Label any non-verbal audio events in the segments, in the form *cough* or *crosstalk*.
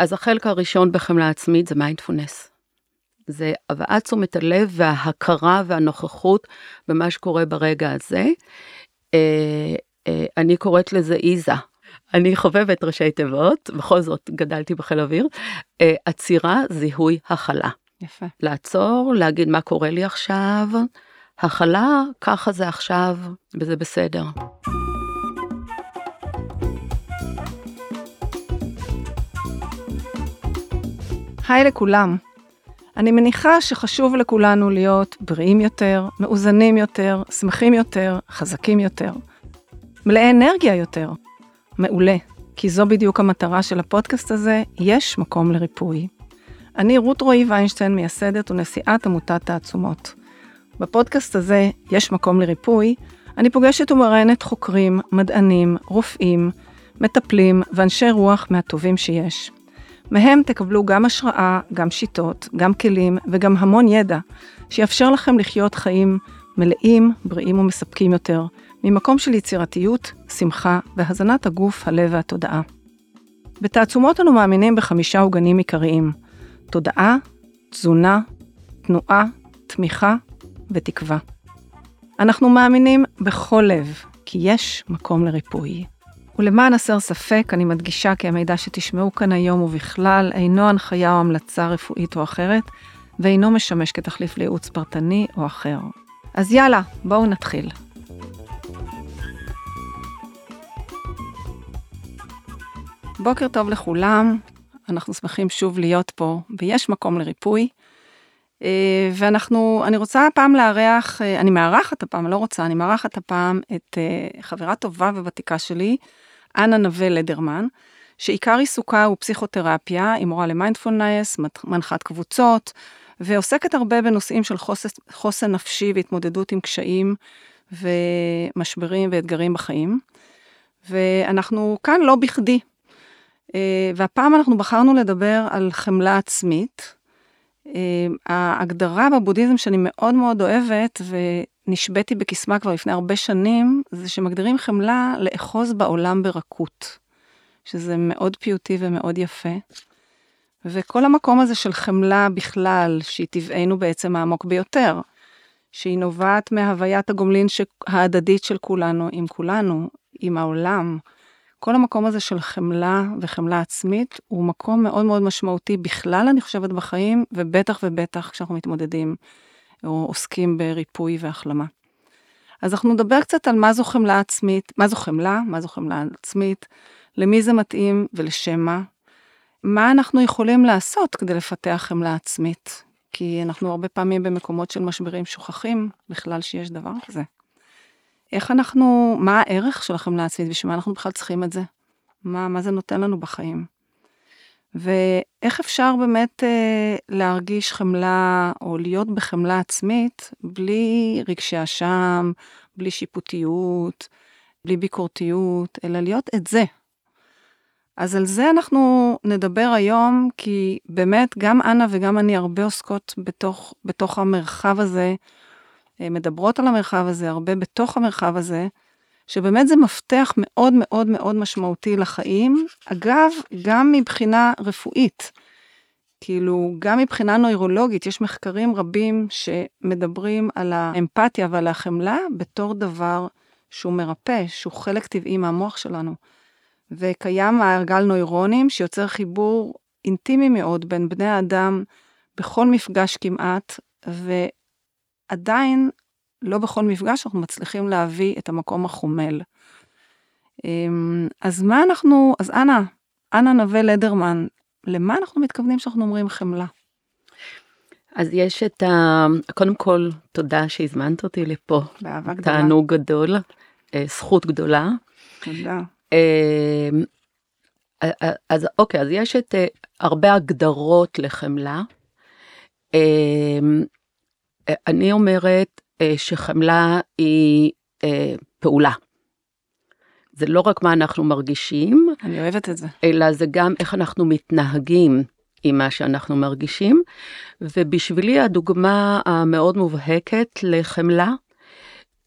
אז החלק הראשון בחמלה עצמית זה מיינדפולנס. זה הבאת תשומת הלב וההכרה והנוכחות במה שקורה ברגע הזה. אה, אה, אני קוראת לזה איזה. אני חובבת ראשי תיבות, בכל זאת גדלתי בחיל אוויר. אה, עצירה, זיהוי, הכלה. יפה. לעצור, להגיד מה קורה לי עכשיו, הכלה, ככה זה עכשיו, וזה בסדר. היי לכולם. אני מניחה שחשוב לכולנו להיות בריאים יותר, מאוזנים יותר, שמחים יותר, חזקים יותר, מלאי אנרגיה יותר. מעולה, כי זו בדיוק המטרה של הפודקאסט הזה, יש מקום לריפוי. אני רות רועי ויינשטיין, מייסדת ונשיאת עמותת תעצומות. בפודקאסט הזה, יש מקום לריפוי, אני פוגשת ומראיינת חוקרים, מדענים, רופאים, מטפלים ואנשי רוח מהטובים שיש. מהם תקבלו גם השראה, גם שיטות, גם כלים וגם המון ידע, שיאפשר לכם לחיות חיים מלאים, בריאים ומספקים יותר, ממקום של יצירתיות, שמחה והזנת הגוף, הלב והתודעה. בתעצומות אנו מאמינים בחמישה עוגנים עיקריים תודעה, תזונה, תנועה, תמיכה ותקווה. אנחנו מאמינים בכל לב כי יש מקום לריפוי. ולמען הסר ספק, אני מדגישה כי המידע שתשמעו כאן היום ובכלל אינו הנחיה או המלצה רפואית או אחרת, ואינו משמש כתחליף לייעוץ פרטני או אחר. אז יאללה, בואו נתחיל. בוקר טוב לכולם, אנחנו שמחים שוב להיות פה, ויש מקום לריפוי. אה, ואנחנו, אני רוצה הפעם לארח, אה, אני מארחת הפעם, לא רוצה, אני מארחת הפעם את אה, חברה טובה וותיקה שלי, אנה נווה לדרמן, שעיקר עיסוקה הוא פסיכותרפיה, היא מורה למיינדפולנס, מנחת קבוצות, ועוסקת הרבה בנושאים של חוסן, חוסן נפשי והתמודדות עם קשיים ומשברים ואתגרים בחיים. ואנחנו כאן לא בכדי. אה, והפעם אנחנו בחרנו לדבר על חמלה עצמית. אה, ההגדרה בבודהיזם שאני מאוד מאוד אוהבת, ונשבתי בקסמה כבר לפני הרבה שנים, זה שמגדירים חמלה לאחוז בעולם ברכות, שזה מאוד פיוטי ומאוד יפה. וכל המקום הזה של חמלה בכלל, שהיא טבענו בעצם העמוק ביותר, שהיא נובעת מהוויית הגומלין ההדדית של כולנו עם כולנו, עם העולם. כל המקום הזה של חמלה וחמלה עצמית הוא מקום מאוד מאוד משמעותי בכלל, אני חושבת, בחיים, ובטח ובטח כשאנחנו מתמודדים או עוסקים בריפוי והחלמה. אז אנחנו נדבר קצת על מה זו חמלה עצמית, מה זו חמלה, מה זו חמלה עצמית, למי זה מתאים ולשם מה, מה אנחנו יכולים לעשות כדי לפתח חמלה עצמית, כי אנחנו הרבה פעמים במקומות של משברים שוכחים בכלל שיש דבר כזה. איך אנחנו, מה הערך של החמלה עצמית, בשביל מה אנחנו בכלל צריכים את זה? מה, מה זה נותן לנו בחיים? ואיך אפשר באמת אה, להרגיש חמלה או להיות בחמלה עצמית בלי רגשי אשם, בלי שיפוטיות, בלי ביקורתיות, אלא להיות את זה. אז על זה אנחנו נדבר היום, כי באמת גם אנה וגם אני הרבה עוסקות בתוך, בתוך המרחב הזה אה, מדברות על המרחב הזה, הרבה בתוך המרחב הזה, שבאמת זה מפתח מאוד מאוד מאוד משמעותי לחיים. אגב, גם מבחינה רפואית. כאילו, גם מבחינה נוירולוגית, יש מחקרים רבים שמדברים על האמפתיה ועל החמלה בתור דבר שהוא מרפא, שהוא חלק טבעי מהמוח שלנו. וקיים מעגל נוירונים שיוצר חיבור אינטימי מאוד בין בני האדם בכל מפגש כמעט, עדיין לא בכל מפגש אנחנו מצליחים להביא את המקום החומל. אמ, אז מה אנחנו, אז אנה, אנה נווה לדרמן, למה אנחנו מתכוונים שאנחנו אומרים חמלה? אז יש את ה... קודם כל, תודה שהזמנת אותי לפה. באהבה גדולה. תענוג גדול, אה, זכות גדולה. תודה. אמ, אז אוקיי, אז יש את אה, הרבה הגדרות לחמלה. אמ, אני אומרת אה, שחמלה היא אה, פעולה. זה לא רק מה אנחנו מרגישים, אני אוהבת את זה, אלא זה גם איך אנחנו מתנהגים עם מה שאנחנו מרגישים. ובשבילי הדוגמה המאוד מובהקת לחמלה,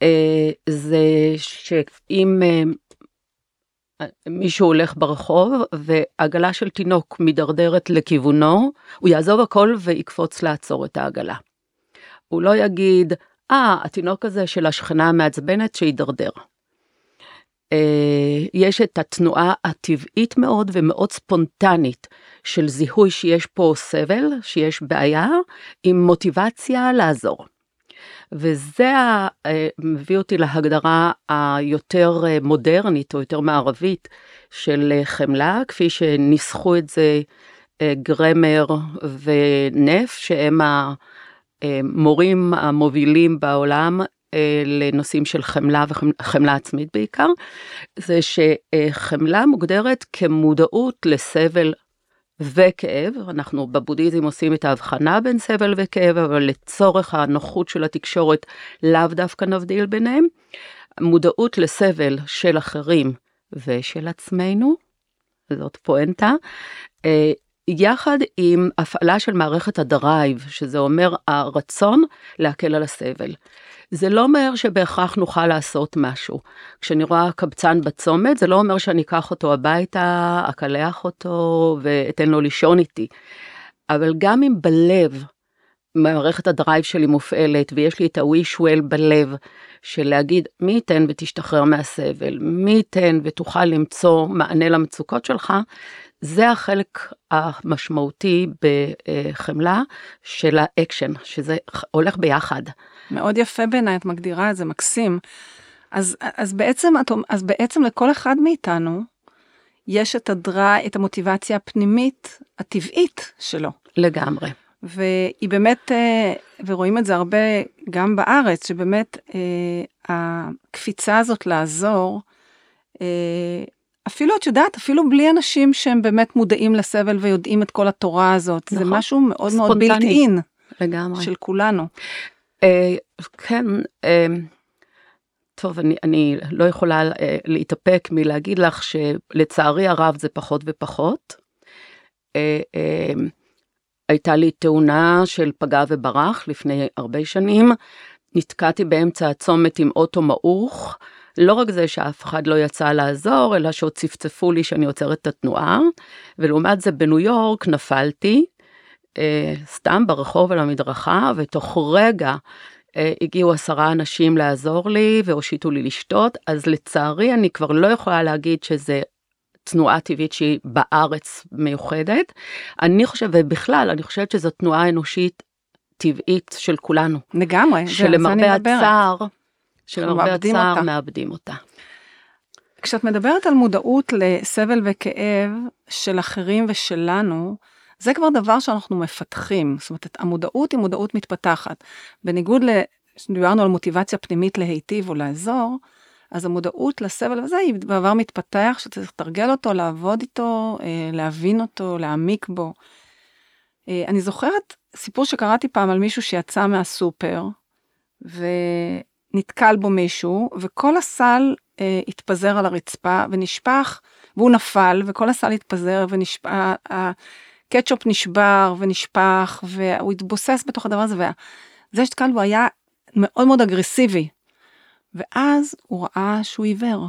אה, זה שאם מישהו הולך ברחוב ועגלה של תינוק מידרדרת לכיוונו, הוא יעזוב הכל ויקפוץ לעצור את העגלה. הוא לא יגיד, אה, ah, התינוק הזה של השכנה המעצבנת שידרדר. אה, יש את התנועה הטבעית מאוד ומאוד ספונטנית של זיהוי שיש פה סבל, שיש בעיה, עם מוטיבציה לעזור. וזה אה, מביא אותי להגדרה היותר אה, מודרנית או יותר מערבית של חמלה, כפי שניסחו את זה גרמר ונף, שהם המורים המובילים בעולם אה, לנושאים של חמלה וחמלה עצמית בעיקר, זה שחמלה מוגדרת כמודעות לסבל וכאב, אנחנו בבודהיזם עושים את ההבחנה בין סבל וכאב, אבל לצורך הנוחות של התקשורת לאו דווקא נבדיל ביניהם. מודעות לסבל של אחרים ושל עצמנו, זאת פואנטה, אה, יחד עם הפעלה של מערכת הדרייב, שזה אומר הרצון להקל על הסבל. זה לא אומר שבהכרח נוכל לעשות משהו. כשאני רואה קבצן בצומת, זה לא אומר שאני אקח אותו הביתה, אקלח אותו ואתן לו לישון איתי. אבל גם אם בלב מערכת הדרייב שלי מופעלת ויש לי את ה-wish well בלב של להגיד מי ייתן ותשתחרר מהסבל, מי ייתן ותוכל למצוא מענה למצוקות שלך, זה החלק המשמעותי בחמלה של האקשן, שזה הולך ביחד. מאוד יפה בעיניי, את מגדירה את זה, מקסים. אז, אז, בעצם, אז בעצם לכל אחד מאיתנו יש את הדרייב, את המוטיבציה הפנימית הטבעית שלו. לגמרי. והיא באמת, אה, ורואים את זה הרבה גם בארץ, שבאמת אה, הקפיצה הזאת לעזור, אה, אפילו את יודעת, אפילו בלי אנשים שהם באמת מודעים לסבל ויודעים את כל התורה הזאת, נכון. זה משהו מאוד מאוד בלתי אין. לגמרי. של כולנו. אה, כן, אה, טוב, אני, אני לא יכולה אה, להתאפק מלהגיד לך שלצערי הרב זה פחות ופחות. אה, אה, הייתה לי תאונה של פגע וברח לפני הרבה שנים, נתקעתי באמצע הצומת עם אוטו מעוך. לא רק זה שאף אחד לא יצא לעזור, אלא שעוד צפצפו לי שאני עוצרת את התנועה, ולעומת זה בניו יורק נפלתי, אה, סתם ברחוב על המדרכה, ותוך רגע אה, הגיעו עשרה אנשים לעזור לי והושיטו לי לשתות, אז לצערי אני כבר לא יכולה להגיד שזה תנועה טבעית שהיא בארץ מיוחדת. אני חושבת, ובכלל, אני חושבת שזו תנועה אנושית טבעית של כולנו. לגמרי, שלמרבה הצער, שלמרבה הצער מאבדים אותה. כשאת מדברת על מודעות לסבל וכאב של אחרים ושלנו, זה כבר דבר שאנחנו מפתחים, זאת אומרת, המודעות היא מודעות מתפתחת. בניגוד לדיברנו על מוטיבציה פנימית להיטיב או לעזור, אז המודעות לסבל הזה היא בעבר מתפתח, שצריך לתרגל אותו, לעבוד איתו, אה, להבין אותו, להעמיק בו. אה, אני זוכרת סיפור שקראתי פעם על מישהו שיצא מהסופר, ונתקל בו מישהו, וכל הסל אה, התפזר על הרצפה ונשפך, והוא נפל, וכל הסל התפזר ונשפך, הקטשופ נשבר ונשפך, והוא התבוסס בתוך הדבר הזה, וזה שתקל בו היה מאוד מאוד אגרסיבי. ואז הוא ראה שהוא עיוור.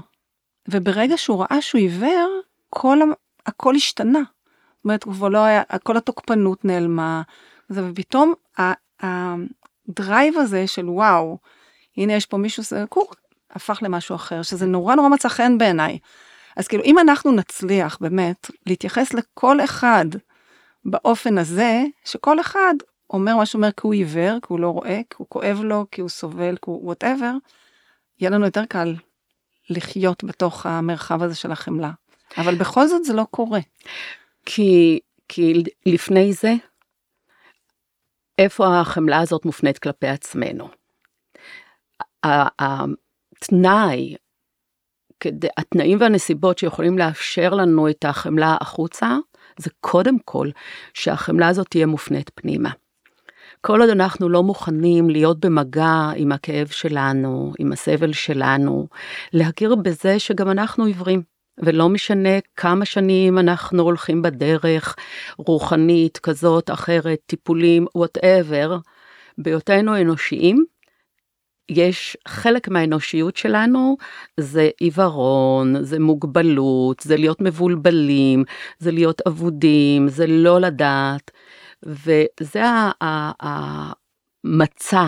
וברגע שהוא ראה שהוא עיוור, כל, הכל השתנה. זאת אומרת, הוא לא היה, כל התוקפנות נעלמה, ופתאום הדרייב הזה של וואו, הנה יש פה מישהו, זה קור, הפך למשהו אחר, שזה נורא נורא מצא חן בעיניי. אז כאילו, אם אנחנו נצליח באמת להתייחס לכל אחד באופן הזה, שכל אחד אומר מה שאומר כי הוא עיוור, כי הוא לא רואה, כי הוא כואב לו, כי הוא סובל, כי הוא whatever, יהיה לנו יותר קל לחיות בתוך המרחב הזה של החמלה. אבל בכל זאת זה לא קורה. כי, כי לפני זה, איפה החמלה הזאת מופנית כלפי עצמנו? התנאי, התנאים והנסיבות שיכולים לאפשר לנו את החמלה החוצה, זה קודם כל שהחמלה הזאת תהיה מופנית פנימה. כל עוד אנחנו לא מוכנים להיות במגע עם הכאב שלנו, עם הסבל שלנו, להכיר בזה שגם אנחנו עיוורים. ולא משנה כמה שנים אנחנו הולכים בדרך רוחנית כזאת, אחרת, טיפולים, וואטאבר, בהיותנו אנושיים, יש חלק מהאנושיות שלנו זה עיוורון, זה מוגבלות, זה להיות מבולבלים, זה להיות אבודים, זה לא לדעת, וזה המצע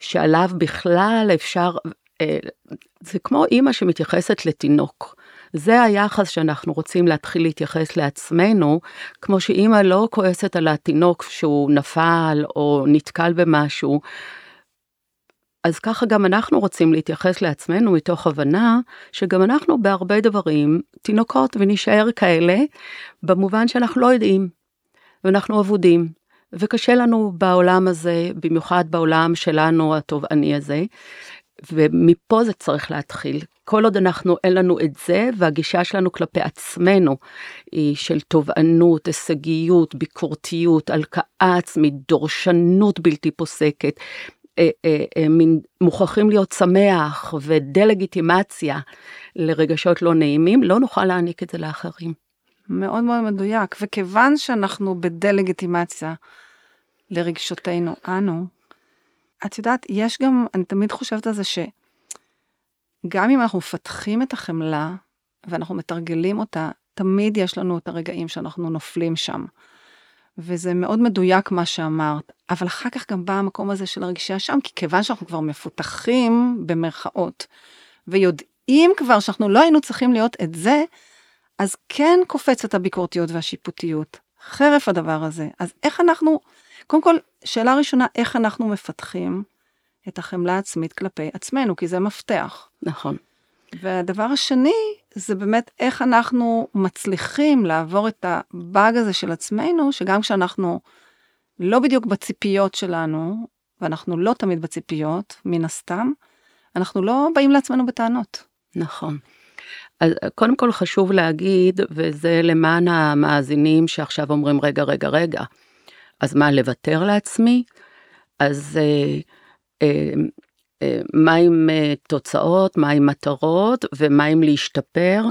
שעליו בכלל אפשר, אה, זה כמו אימא שמתייחסת לתינוק. זה היחס שאנחנו רוצים להתחיל להתייחס לעצמנו, כמו שאימא לא כועסת על התינוק שהוא נפל או נתקל במשהו. אז ככה גם אנחנו רוצים להתייחס לעצמנו מתוך הבנה שגם אנחנו בהרבה דברים תינוקות ונישאר כאלה, במובן שאנחנו לא יודעים, ואנחנו אבודים, וקשה לנו בעולם הזה, במיוחד בעולם שלנו התובעני הזה, ומפה זה צריך להתחיל. כל עוד אנחנו, אין לנו את זה, והגישה שלנו כלפי עצמנו היא של תובענות, הישגיות, ביקורתיות, הלקאה עצמית, דורשנות בלתי פוסקת, מין מוכרחים להיות שמח ודה-לגיטימציה לרגשות לא נעימים, לא נוכל להעניק את זה לאחרים. מאוד מאוד מדויק, וכיוון שאנחנו בדה-לגיטימציה לרגשותינו אנו, את יודעת, יש גם, אני תמיד חושבת על זה שגם אם אנחנו מפתחים את החמלה ואנחנו מתרגלים אותה, תמיד יש לנו את הרגעים שאנחנו נופלים שם. וזה מאוד מדויק מה שאמרת, אבל אחר כך גם בא המקום הזה של הרגישה שם, כי כיוון שאנחנו כבר מפותחים במרכאות, ויודעים כבר שאנחנו לא היינו צריכים להיות את זה, אז כן קופצת הביקורתיות והשיפוטיות, חרף הדבר הזה. אז איך אנחנו, קודם כל, שאלה ראשונה, איך אנחנו מפתחים את החמלה העצמית כלפי עצמנו, כי זה מפתח. נכון. והדבר השני, זה באמת איך אנחנו מצליחים לעבור את הבאג הזה של עצמנו, שגם כשאנחנו לא בדיוק בציפיות שלנו, ואנחנו לא תמיד בציפיות, מן הסתם, אנחנו לא באים לעצמנו בטענות. נכון. אז קודם כל חשוב להגיד, וזה למען המאזינים שעכשיו אומרים, רגע, רגע, רגע, אז מה, לוותר לעצמי? אז אה, אה, אה, מה עם אה, תוצאות, מה עם מטרות ומה עם להשתפר.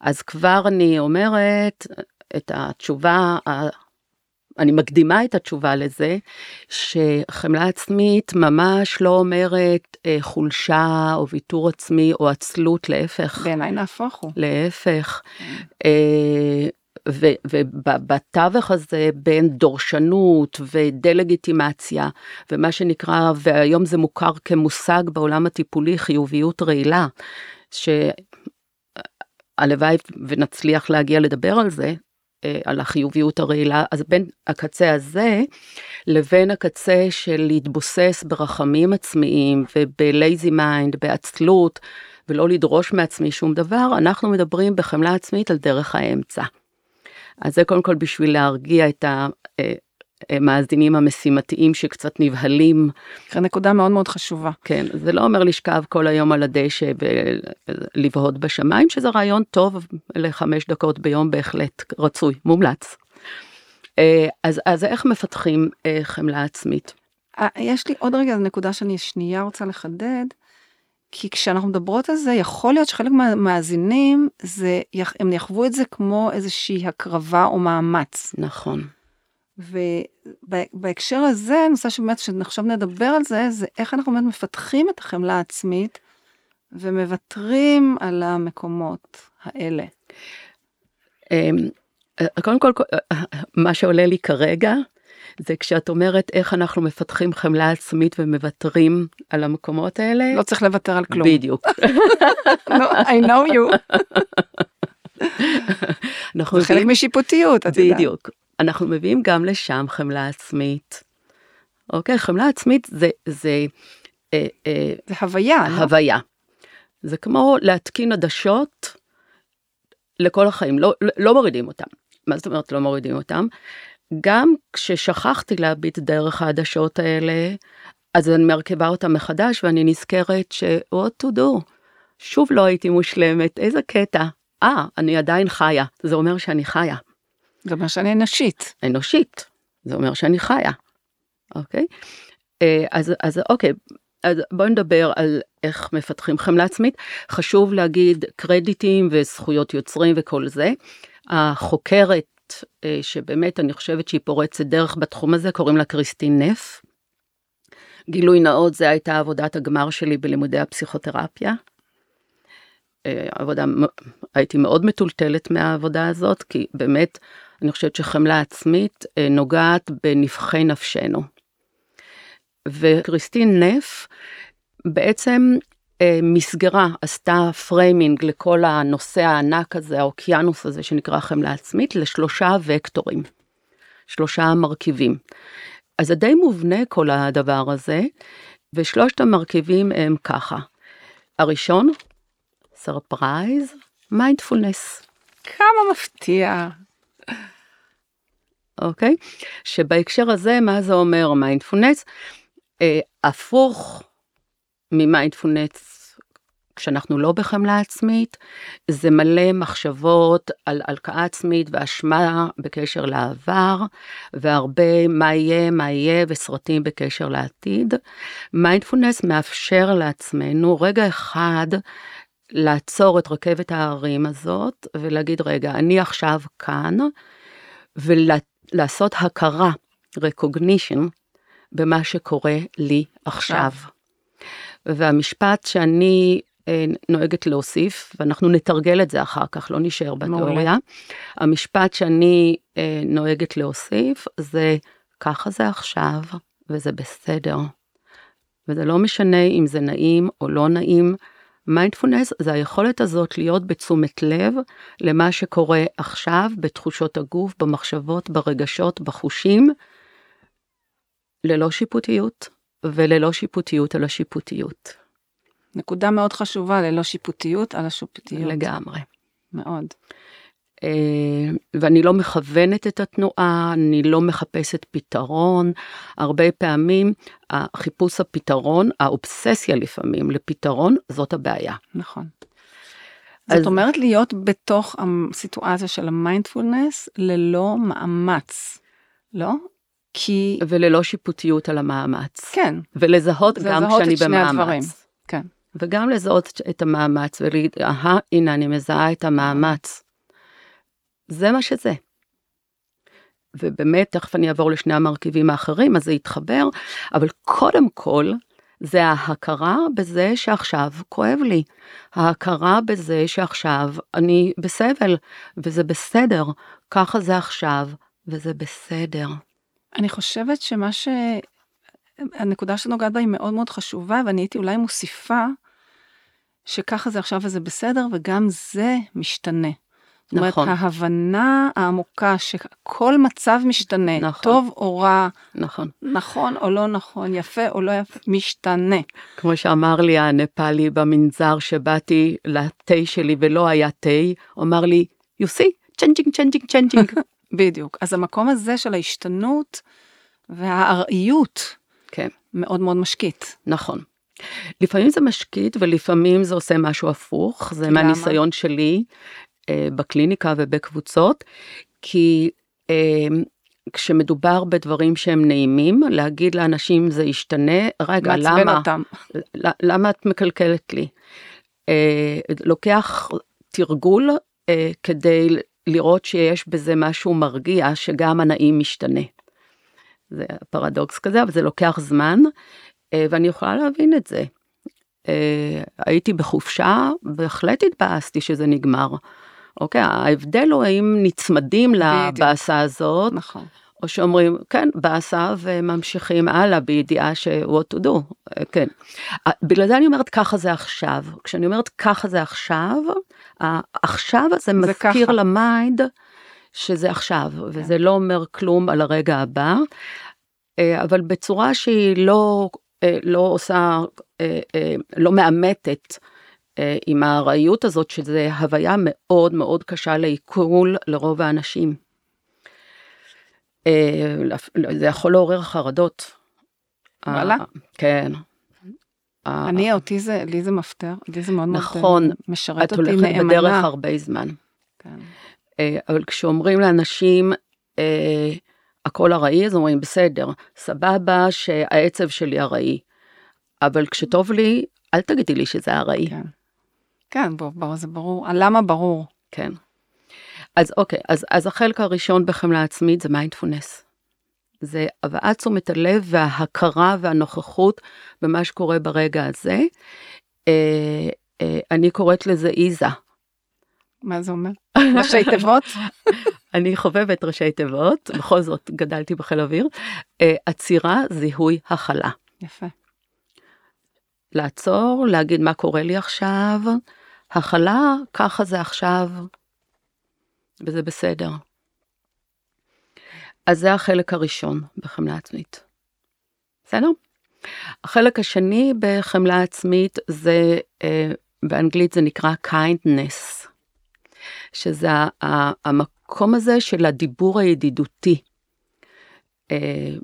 אז כבר אני אומרת את התשובה, אני מקדימה את התשובה לזה, שחמלה עצמית ממש לא אומרת אה, חולשה או ויתור עצמי או עצלות, להפך. בעיניי נהפוך הוא. להפך. כן. ובתווך הזה בין דורשנות ודה-לגיטימציה ומה שנקרא, והיום זה מוכר כמושג בעולם הטיפולי חיוביות רעילה, שהלוואי ונצליח להגיע לדבר על זה, אה, על החיוביות הרעילה, אז בין הקצה הזה לבין הקצה של להתבוסס ברחמים עצמיים וב lazy mind, בעצלות, ולא לדרוש מעצמי שום דבר, אנחנו מדברים בחמלה עצמית על דרך האמצע. אז זה קודם כל בשביל להרגיע את המאזינים המשימתיים שקצת נבהלים. זו נקודה מאוד מאוד חשובה. כן, זה לא אומר לשכב כל היום על הדשא ולבהות בשמיים, שזה רעיון טוב לחמש דקות ביום בהחלט רצוי, מומלץ. אה, אז, אז איך מפתחים אה, חמלה עצמית? אה, יש לי עוד רגע נקודה שאני שנייה רוצה לחדד. כי כשאנחנו מדברות על זה, יכול להיות שחלק מהמאזינים, זה, הם יחוו את זה כמו איזושהי הקרבה או מאמץ. נכון. ובהקשר הזה, רוצה שבאמת, כשעכשיו נדבר על זה, זה איך אנחנו באמת מפתחים את החמלה העצמית, ומוותרים על המקומות האלה. אמ, קודם כל, מה שעולה לי כרגע, זה כשאת אומרת איך אנחנו מפתחים חמלה עצמית ומוותרים על המקומות האלה. לא צריך לוותר על כלום. בדיוק. *laughs* no, I know you. אנחנו זה חלק משיפוטיות, את יודעת. בדיוק. אנחנו מביאים גם לשם חמלה עצמית. אוקיי, חמלה עצמית זה... זה, אה, אה, זה הוויה, לא? הוויה. זה כמו להתקין עדשות לכל החיים, לא, לא מורידים אותם. מה זאת אומרת לא מורידים אותם? גם כששכחתי להביט דרך העדשות האלה, אז אני מרכבה אותה מחדש ואני נזכרת ש-what to do. שוב לא הייתי מושלמת, איזה קטע. אה, אני עדיין חיה, זה אומר שאני חיה. זה אומר שאני אנושית. אנושית, זה אומר שאני חיה, אוקיי? אה, אז, אז אוקיי, אז בואי נדבר על איך מפתחים חמלה עצמית. חשוב להגיד קרדיטים וזכויות יוצרים וכל זה. החוקרת אה, שבאמת אני חושבת שהיא פורצת דרך בתחום הזה, קוראים לה קריסטין נף. גילוי נאות, זה הייתה עבודת הגמר שלי בלימודי הפסיכותרפיה. אה, עבודה, הייתי מאוד מטולטלת מהעבודה הזאת, כי באמת, אני חושבת שחמלה עצמית אה, נוגעת בנבחי נפשנו. וכריסטין נף בעצם מסגרה, עשתה framing לכל הנושא הענק הזה, האוקיינוס הזה שנקרא חמלה עצמית, לשלושה וקטורים, שלושה מרכיבים. אז זה די מובנה כל הדבר הזה, ושלושת המרכיבים הם ככה. הראשון, surprise, מיינדפולנס. כמה מפתיע. אוקיי? שבהקשר הזה, מה זה אומר מיינדפולנס? אה, הפוך ממיינדפולנס כשאנחנו לא בחמלה עצמית, זה מלא מחשבות על הלקאה עצמית ואשמה בקשר לעבר, והרבה מה יהיה, מה יהיה, וסרטים בקשר לעתיד. מיינדפולנס מאפשר לעצמנו רגע אחד לעצור את רכבת ההרים הזאת ולהגיד, רגע, אני עכשיו כאן, ולעשות הכרה, recognition, במה שקורה לי עכשיו. והמשפט שאני אה, נוהגת להוסיף, ואנחנו נתרגל את זה אחר כך, לא נשאר בתיאוריה. המשפט שאני אה, נוהגת להוסיף זה, ככה זה עכשיו, וזה בסדר. וזה לא משנה אם זה נעים או לא נעים. מיינדפולנס זה היכולת הזאת להיות בתשומת לב למה שקורה עכשיו בתחושות הגוף, במחשבות, ברגשות, בחושים, ללא שיפוטיות, וללא שיפוטיות על השיפוטיות. נקודה מאוד חשובה, ללא שיפוטיות על השיפוטיות. לגמרי. מאוד. אה, ואני לא מכוונת את התנועה, אני לא מחפשת פתרון. הרבה פעמים החיפוש הפתרון, האובססיה לפעמים לפתרון, זאת הבעיה. נכון. אז... זאת אומרת להיות בתוך הסיטואציה של המיינדפולנס ללא מאמץ, לא? כי... וללא שיפוטיות על המאמץ. כן. ולזהות גם כשאני במאמץ. הדברים. כן. וגם לזהות את המאמץ ולהגיד, אהה, הנה אני מזהה את המאמץ. זה מה שזה. ובאמת, תכף אני אעבור לשני המרכיבים האחרים, אז זה יתחבר, אבל קודם כל, זה ההכרה בזה שעכשיו כואב לי. ההכרה בזה שעכשיו אני בסבל, וזה בסדר. ככה זה עכשיו, וזה בסדר. אני חושבת שמה ש... הנקודה שנוגעת בה היא מאוד מאוד חשובה, ואני הייתי אולי מוסיפה שככה זה עכשיו וזה בסדר, וגם זה משתנה. נכון. זאת אומרת, ההבנה העמוקה שכל מצב משתנה, נכון. טוב או רע, נכון. נכון או לא נכון, יפה או לא יפה, משתנה. כמו שאמר לי הנפאלי במנזר שבאתי לתה שלי ולא היה תה, אמר לי, you see, changing, changing, changing. *laughs* בדיוק. אז המקום הזה של ההשתנות והארעיות, כן. מאוד מאוד משקיט. נכון. לפעמים זה משקיט ולפעמים זה עושה משהו הפוך, זה למה? מהניסיון שלי אה, בקליניקה ובקבוצות, כי אה, כשמדובר בדברים שהם נעימים, להגיד לאנשים זה ישתנה, רגע, למה? אותם. למה את מקלקלת לי? אה, לוקח תרגול אה, כדי לראות שיש בזה משהו מרגיע, שגם הנעים משתנה. זה פרדוקס כזה, אבל זה לוקח זמן, אה, ואני יכולה להבין את זה. אה, הייתי בחופשה, בהחלט התבאסתי שזה נגמר. אוקיי, ההבדל הוא האם נצמדים לבאסה הזאת, נכון. או שאומרים, כן, באסה וממשיכים הלאה בידיעה ש-what to do, אה, כן. בגלל זה אני אומרת, ככה זה עכשיו. כשאני אומרת ככה זה עכשיו, העכשיו הזה מזכיר ל mind שזה עכשיו, כן. וזה לא אומר כלום על הרגע הבא, אבל בצורה שהיא לא אה, לא עושה, אה, אה, לא מאמתת עם הארעיות הזאת, שזה הוויה מאוד מאוד קשה לעיכול לרוב האנשים. זה יכול לעורר חרדות. וואלה? כן. אני, אותי זה, לי זה מפתר, לי זה מאוד נכון, משרת אותי נאמנה. נכון, את הולכת בדרך הרבה זמן. כן. אבל כשאומרים לאנשים, הכל ארעי, אז אומרים, בסדר, סבבה שהעצב שלי ארעי, אבל כשטוב לי, אל תגידי לי שזה ארעי. כן, כן בוא, בוא, זה ברור, למה ברור. כן. אז אוקיי, אז, אז החלק הראשון בחמלה עצמית זה מיינדפולנס. זה הבאת תשומת הלב וההכרה והנוכחות במה שקורה ברגע הזה. אה, אה, אני קוראת לזה איזה. מה זה אומר? *laughs* ראשי תיבות? אני חובבת ראשי תיבות, בכל זאת גדלתי בחיל אוויר. אה, עצירה, זיהוי, הכלה. יפה. לעצור, להגיד מה קורה לי עכשיו, הכלה, ככה זה עכשיו, וזה בסדר. אז זה החלק הראשון בחמלה עצמית. בסדר? החלק השני בחמלה עצמית זה, אה, באנגלית זה נקרא kindness, שזה המקום הזה של הדיבור הידידותי. אה,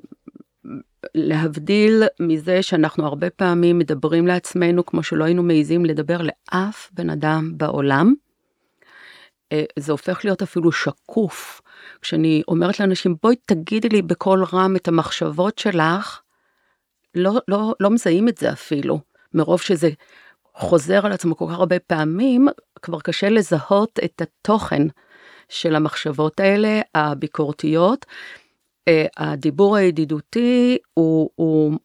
להבדיל מזה שאנחנו הרבה פעמים מדברים לעצמנו כמו שלא היינו מעיזים לדבר לאף בן אדם בעולם. אה, זה הופך להיות אפילו שקוף. כשאני אומרת לאנשים, בואי תגידי לי בקול רם את המחשבות שלך, לא, לא, לא מזהים את זה אפילו, מרוב שזה חוזר על עצמו כל כך הרבה פעמים, כבר קשה לזהות את התוכן של המחשבות האלה, הביקורתיות. אה, הדיבור הידידותי הוא, הוא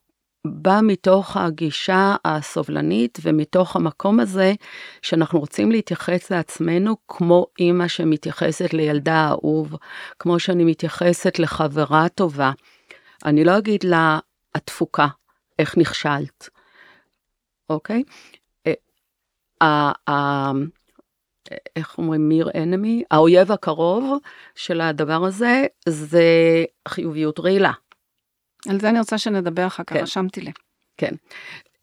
בא מתוך הגישה הסובלנית ומתוך המקום הזה שאנחנו רוצים להתייחס לעצמנו כמו אימא שמתייחסת לילדה האהוב, כמו שאני מתייחסת לחברה טובה. אני לא אגיד לה, התפוקה, איך נכשלת, אוקיי? אה, איך אומרים מיר אנמי, האויב הקרוב של הדבר הזה זה חיוביות רעילה. על זה אני רוצה שנדבר אחר כך, כן. רשמתי לי. כן.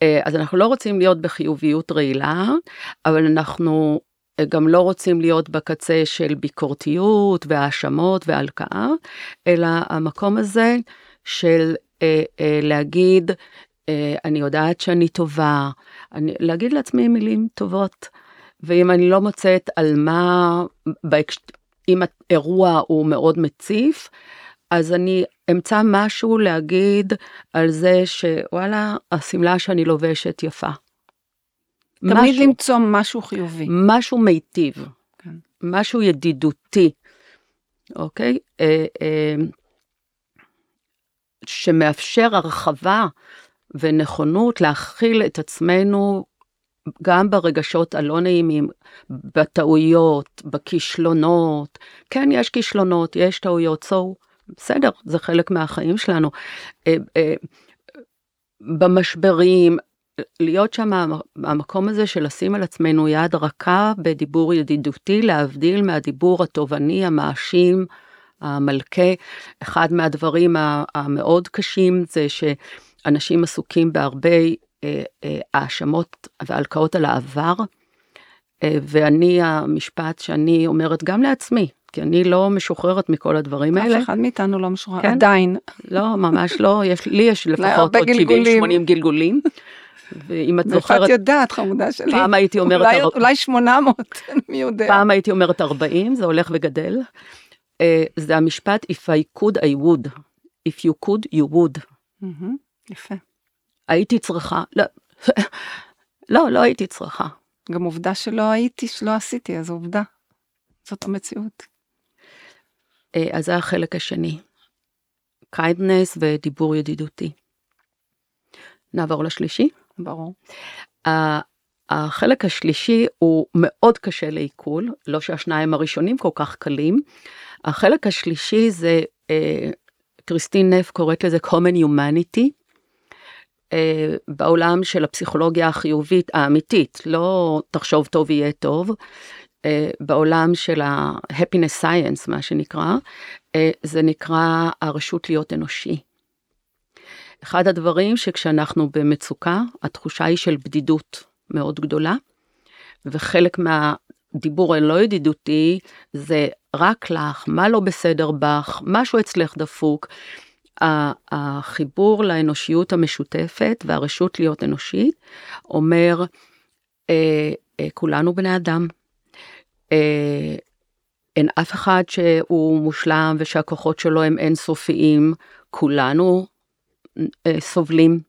אה, אז אנחנו לא רוצים להיות בחיוביות רעילה, אבל אנחנו אה, גם לא רוצים להיות בקצה של ביקורתיות והאשמות והלקאה, אלא המקום הזה של אה, אה, להגיד, אה, אני יודעת שאני טובה, אני, להגיד לעצמי מילים טובות. ואם אני לא מוצאת על מה, אם האירוע הוא מאוד מציף, אז אני אמצא משהו להגיד על זה שוואלה, השמלה שאני לובשת יפה. תמיד משהו, למצוא משהו חיובי. משהו מיטיב, כן. משהו ידידותי, אוקיי? אה, אה, שמאפשר הרחבה ונכונות להכיל את עצמנו גם ברגשות הלא נעימים, בטעויות, בכישלונות. כן, יש כישלונות, יש טעויות, so, בסדר, זה חלק מהחיים שלנו. אה, אה, במשברים, להיות שם המקום הזה של לשים על עצמנו יד רכה בדיבור ידידותי, להבדיל מהדיבור התובעני, המאשים, המלכה. אחד מהדברים המאוד קשים זה שאנשים עסוקים בהרבה אה, האשמות והלקאות על העבר, ואני, המשפט שאני אומרת גם לעצמי, כי אני לא משוחררת מכל הדברים האלה. אף אחד מאיתנו לא משוחרר, כן? עדיין. לא, ממש לא, יש, לי יש לפחות עוד 70-80 גלגולים. ואם את זוכרת, את יודעת חמודה שלי, פעם הייתי אומרת, אולי, אר... אולי 800, מי *laughs* יודע. פעם הייתי אומרת 40, זה הולך וגדל. זה המשפט If I could I would, If you could you would. Mm-hmm, יפה. הייתי צריכה, לא, *laughs* לא, לא הייתי צריכה. גם עובדה שלא הייתי, שלא עשיתי, אז עובדה. זאת המציאות. אה, אז זה החלק השני. kindness ודיבור ידידותי. נעבור לשלישי? ברור. החלק השלישי הוא מאוד קשה לעיכול, לא שהשניים הראשונים כל כך קלים. החלק השלישי זה, אה, קריסטין נף קוראת לזה common humanity, אה, בעולם של הפסיכולוגיה החיובית האמיתית, לא תחשוב טוב יהיה טוב, בעולם של ה-happiness science, מה שנקרא, אה, זה נקרא הרשות להיות אנושי. אחד הדברים שכשאנחנו במצוקה, התחושה היא של בדידות מאוד גדולה, וחלק מהדיבור הלא ידידותי זה רק לך, מה לא בסדר בך, משהו אצלך דפוק. החיבור לאנושיות המשותפת והרשות להיות אנושית אומר, אה, אה, כולנו בני אדם. אה, אין אף אחד שהוא מושלם ושהכוחות שלו הם אינסופיים, כולנו אה, סובלים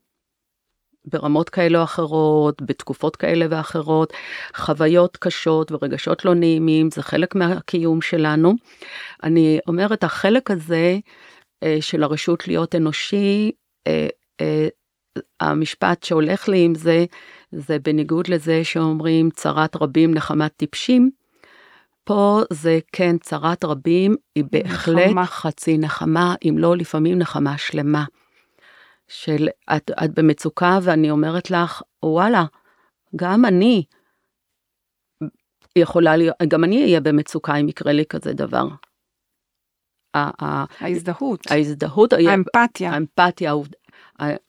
ברמות כאלה או אחרות, בתקופות כאלה ואחרות, חוויות קשות ורגשות לא נעימים, זה חלק מהקיום שלנו. אני אומרת, החלק הזה, אה, של הרשות להיות אנושי, אה, אה, המשפט שהולך לי עם זה, זה בניגוד לזה שאומרים צרת רבים נחמת טיפשים. פה זה כן צרת רבים, היא בהחלט נחמה. חצי נחמה, אם לא לפעמים נחמה שלמה. של את, את במצוקה ואני אומרת לך, וואלה, גם אני יכולה להיות, גם אני אהיה במצוקה אם יקרה לי כזה דבר. ההזדהות. ההזדהות. האמפתיה. האמפתיה.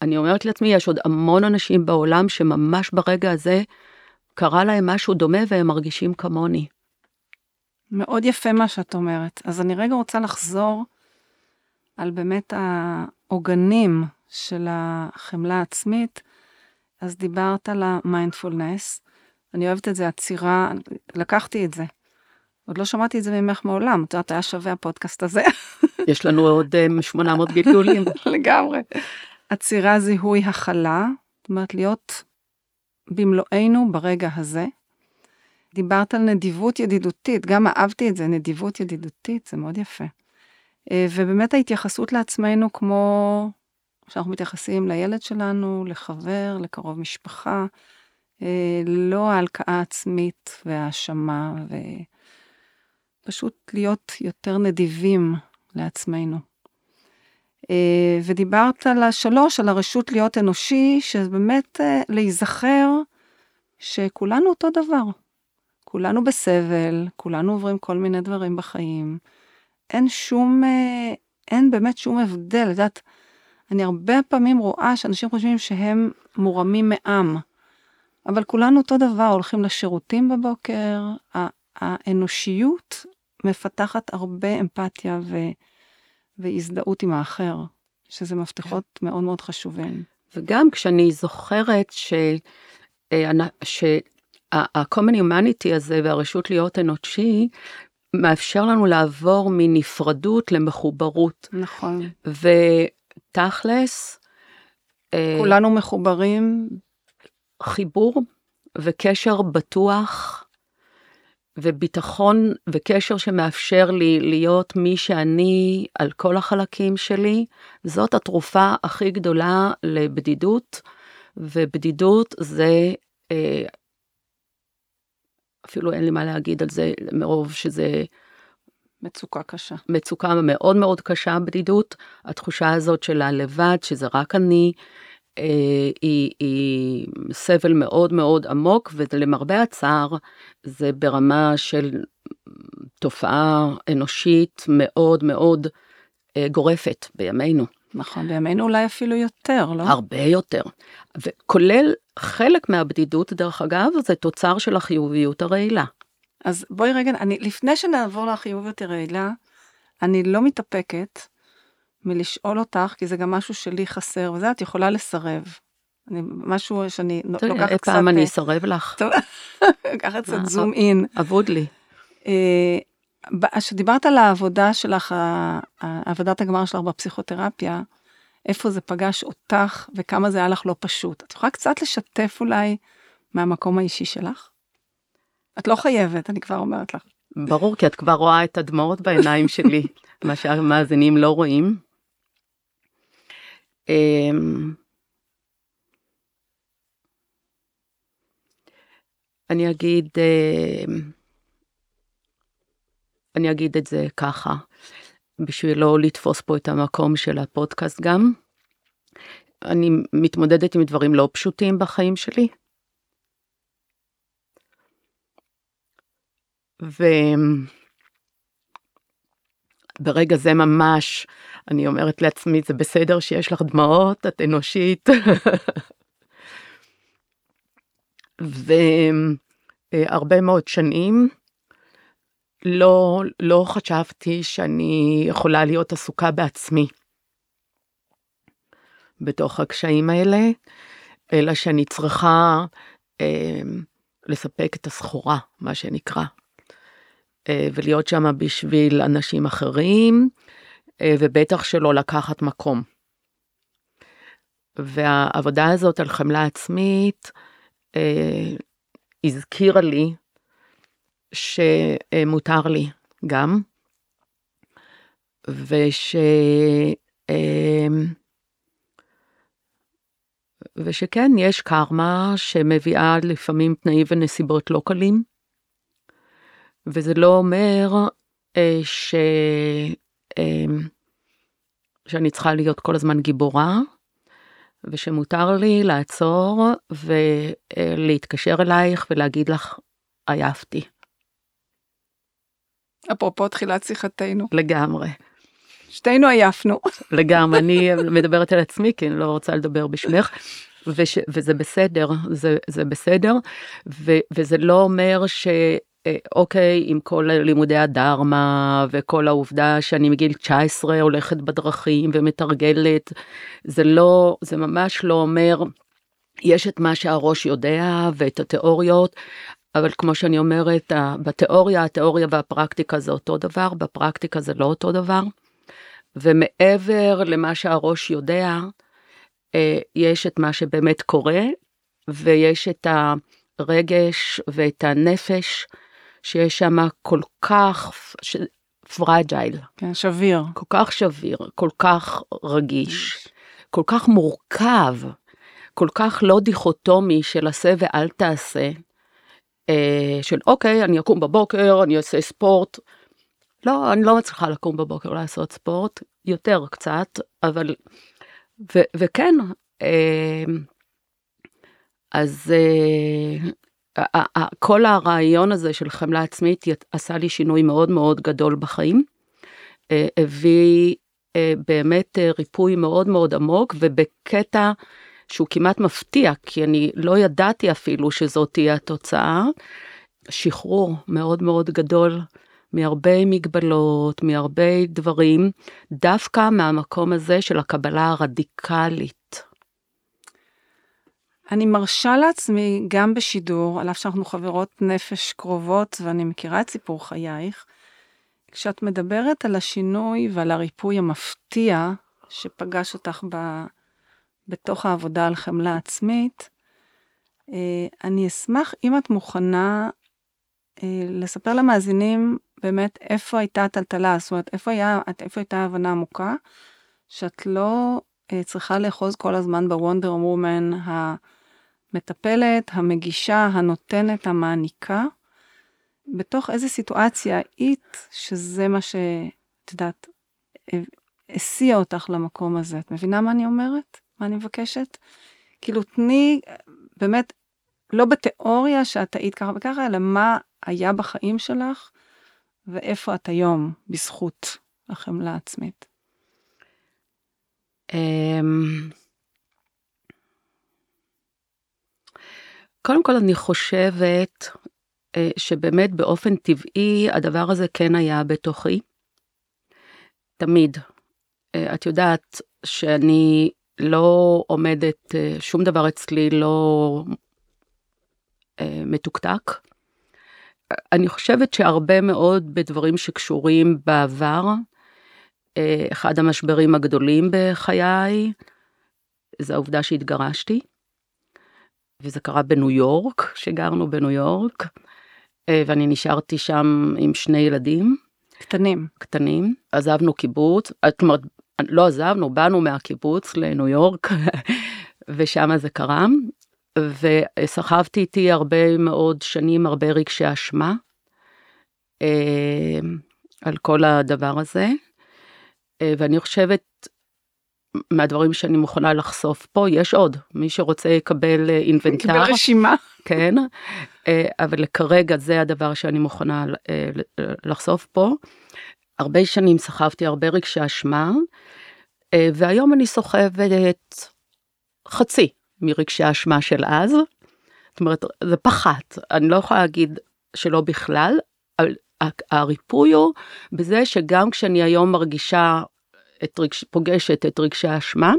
אני אומרת לעצמי, יש עוד המון אנשים בעולם שממש ברגע הזה קרה להם משהו דומה והם מרגישים כמוני. מאוד יפה מה שאת אומרת. אז אני רגע רוצה לחזור על באמת העוגנים של החמלה העצמית. אז דיברת על המיינדפולנס. אני אוהבת את זה, עצירה, לקחתי את זה. עוד לא שמעתי את זה ממך מעולם, את יודעת, היה שווה הפודקאסט הזה. *laughs* יש לנו עוד 800 אה, גלגולים. *laughs* לגמרי. עצירה, זיהוי, הכלה, זאת אומרת, להיות במלואנו ברגע הזה. דיברת על נדיבות ידידותית, גם אהבתי את זה, נדיבות ידידותית, זה מאוד יפה. אה, ובאמת ההתייחסות לעצמנו כמו שאנחנו מתייחסים לילד שלנו, לחבר, לקרוב משפחה, אה, לא ההלקאה העצמית והאשמה, ופשוט להיות יותר נדיבים לעצמנו. אה, ודיברת על השלוש, על הרשות להיות אנושי, שבאמת להיזכר שכולנו אותו דבר. כולנו בסבל, כולנו עוברים כל מיני דברים בחיים. אין שום, אין באמת שום הבדל. את יודעת, אני הרבה פעמים רואה שאנשים חושבים שהם מורמים מעם. אבל כולנו אותו דבר, הולכים לשירותים בבוקר, האנושיות מפתחת הרבה אמפתיה ו... והזדהות עם האחר, שזה מפתחות. מאוד מאוד חשובים. וגם כשאני זוכרת ש... אה, שה-common humanity הזה והרשות להיות אנושי, מאפשר לנו לעבור מנפרדות למחוברות. נכון. ותכלס, אה, כולנו מחוברים חיבור וקשר בטוח וביטחון וקשר שמאפשר לי להיות מי שאני על כל החלקים שלי, זאת התרופה הכי גדולה לבדידות, ובדידות זה, אה, אפילו אין לי מה להגיד על זה מרוב שזה מצוקה קשה. מצוקה מאוד מאוד קשה בדידות, התחושה הזאת של הלבד, שזה רק אני, אה, היא, היא סבל מאוד מאוד עמוק, ולמרבה הצער, זה ברמה של תופעה אנושית מאוד מאוד אה, גורפת בימינו. נכון, בימינו אולי אפילו יותר, לא? הרבה יותר. וכולל חלק מהבדידות, דרך אגב, זה תוצר של החיוביות הרעילה. אז בואי רגע, אני, לפני שנעבור לחיוביות הרעילה, אני לא מתאפקת מלשאול אותך, כי זה גם משהו שלי חסר, וזה את יכולה לסרב. אני, משהו שאני טוב, לוקחת קצת... פעם אני אה, אסרב לך. טוב, *laughs* ככה קצת זום אין. אבוד לי. כשדיברת על העבודה שלך, עבודת הגמר שלך בפסיכותרפיה, איפה זה פגש אותך וכמה זה היה לך לא פשוט. את יכולה קצת לשתף אולי מהמקום האישי שלך? את לא חייבת, אני כבר אומרת לך. ברור, כי את כבר רואה את הדמעות בעיניים שלי, מה שהמאזינים לא רואים. אמ, אני אגיד, אמ, אני אגיד את זה ככה, בשביל לא לתפוס פה את המקום של הפודקאסט גם. אני מתמודדת עם דברים לא פשוטים בחיים שלי. וברגע זה ממש אני אומרת לעצמי, זה בסדר שיש לך דמעות, את אנושית. *laughs* והרבה מאוד שנים לא, לא חשבתי שאני יכולה להיות עסוקה בעצמי בתוך הקשיים האלה, אלא שאני צריכה אה, לספק את הסחורה, מה שנקרא, אה, ולהיות שם בשביל אנשים אחרים, אה, ובטח שלא לקחת מקום. והעבודה הזאת על חמלה עצמית אה, הזכירה לי שמותר לי גם, ושאני ושכן, יש קרמה שמביאה לפעמים תנאים ונסיבות לא קלים, וזה לא אומר אה, ש... אה, שאני צריכה להיות כל הזמן גיבורה, ושמותר לי לעצור ולהתקשר אלייך ולהגיד לך, עייפתי. אפרופו תחילת שיחתנו. לגמרי. שתינו עייפנו. לגמרי, אני *laughs* מדברת על עצמי כי אני לא רוצה לדבר בשמך. וש, וזה בסדר, זה, זה בסדר, ו, וזה לא אומר ש... אה, אוקיי, עם כל לימודי הדרמה וכל העובדה שאני מגיל 19 הולכת בדרכים ומתרגלת, זה לא, זה ממש לא אומר, יש את מה שהראש יודע ואת התיאוריות, אבל כמו שאני אומרת, בתיאוריה, התיאוריה והפרקטיקה זה אותו דבר, בפרקטיקה זה לא אותו דבר. ומעבר למה שהראש יודע, אה, יש את מה שבאמת קורה, ויש את הרגש ואת הנפש, שיש שם כל כך פרג'ייל. כן, שביר. כל כך שביר, כל כך רגיש, כל כך מורכב, כל כך לא דיכוטומי של עשה ואל תעשה, של אוקיי, אני אקום בבוקר, אני אעשה ספורט. לא, אני לא מצליחה לקום בבוקר לעשות ספורט, יותר קצת, אבל... ו, וכן, אה, אז אה, כל הרעיון הזה של חמלה עצמית עשה לי שינוי מאוד מאוד גדול בחיים. הביא באמת ריפוי מאוד מאוד עמוק ובקטע שהוא כמעט מפתיע, כי אני לא ידעתי אפילו שזאת תהיה התוצאה, שחרור מאוד מאוד גדול מהרבה מגבלות, מהרבה דברים, דווקא מהמקום הזה של הקבלה הרדיקלית. אני מרשה לעצמי, גם בשידור, על אף שאנחנו חברות נפש קרובות ואני מכירה את סיפור חייך, כשאת מדברת על השינוי ועל הריפוי המפתיע שפגש אותך ב... בתוך העבודה על חמלה עצמית, אה, אני אשמח אם את מוכנה אה, לספר למאזינים באמת איפה הייתה הטלטלה, זאת אומרת, איפה, היה, איפה הייתה הבנה עמוקה, שאת לא אה, צריכה לאחוז כל הזמן בוונדר וומן המטפלת, המגישה, הנותנת, המעניקה, בתוך איזה סיטואציה היית, שזה מה שאת יודעת, הסיע אותך למקום הזה. את מבינה מה אני אומרת? מה אני מבקשת? כאילו, תני באמת, לא בתיאוריה שאת היית ככה וככה, אלא מה היה בחיים שלך ואיפה את היום בזכות החמלה העצמית. אמ, קודם כל אני חושבת אה, שבאמת באופן טבעי הדבר הזה כן היה בתוכי. תמיד. אה, את יודעת שאני לא עומדת, אה, שום דבר אצלי לא מתוקתק. אני חושבת שהרבה מאוד בדברים שקשורים בעבר, אה, אחד המשברים הגדולים בחיי, זה העובדה שהתגרשתי, וזה קרה בניו יורק, שגרנו בניו יורק, אה, ואני נשארתי שם עם שני ילדים. קטנים. קטנים, עזבנו קיבוץ, אומרת, לא עזבנו, באנו מהקיבוץ לניו יורק, ושם זה קרה, וסחבתי איתי הרבה מאוד שנים, הרבה רגשי אשמה אה, על כל הדבר הזה. אה, ואני חושבת, מהדברים שאני מוכנה לחשוף פה, יש עוד, מי שרוצה יקבל אה, אינבנטר. יקבל רשימה. כן, אה, אבל כרגע זה הדבר שאני מוכנה אה, לחשוף פה. הרבה שנים סחבתי הרבה רגשי אשמה, אה, והיום אני סוחבת חצי מרגשי האשמה של אז. זאת אומרת, זה פחת, אני לא יכולה להגיד שלא בכלל, אבל הריפוי הוא בזה שגם כשאני היום מרגישה, את רגש, פוגשת את רגשי האשמה,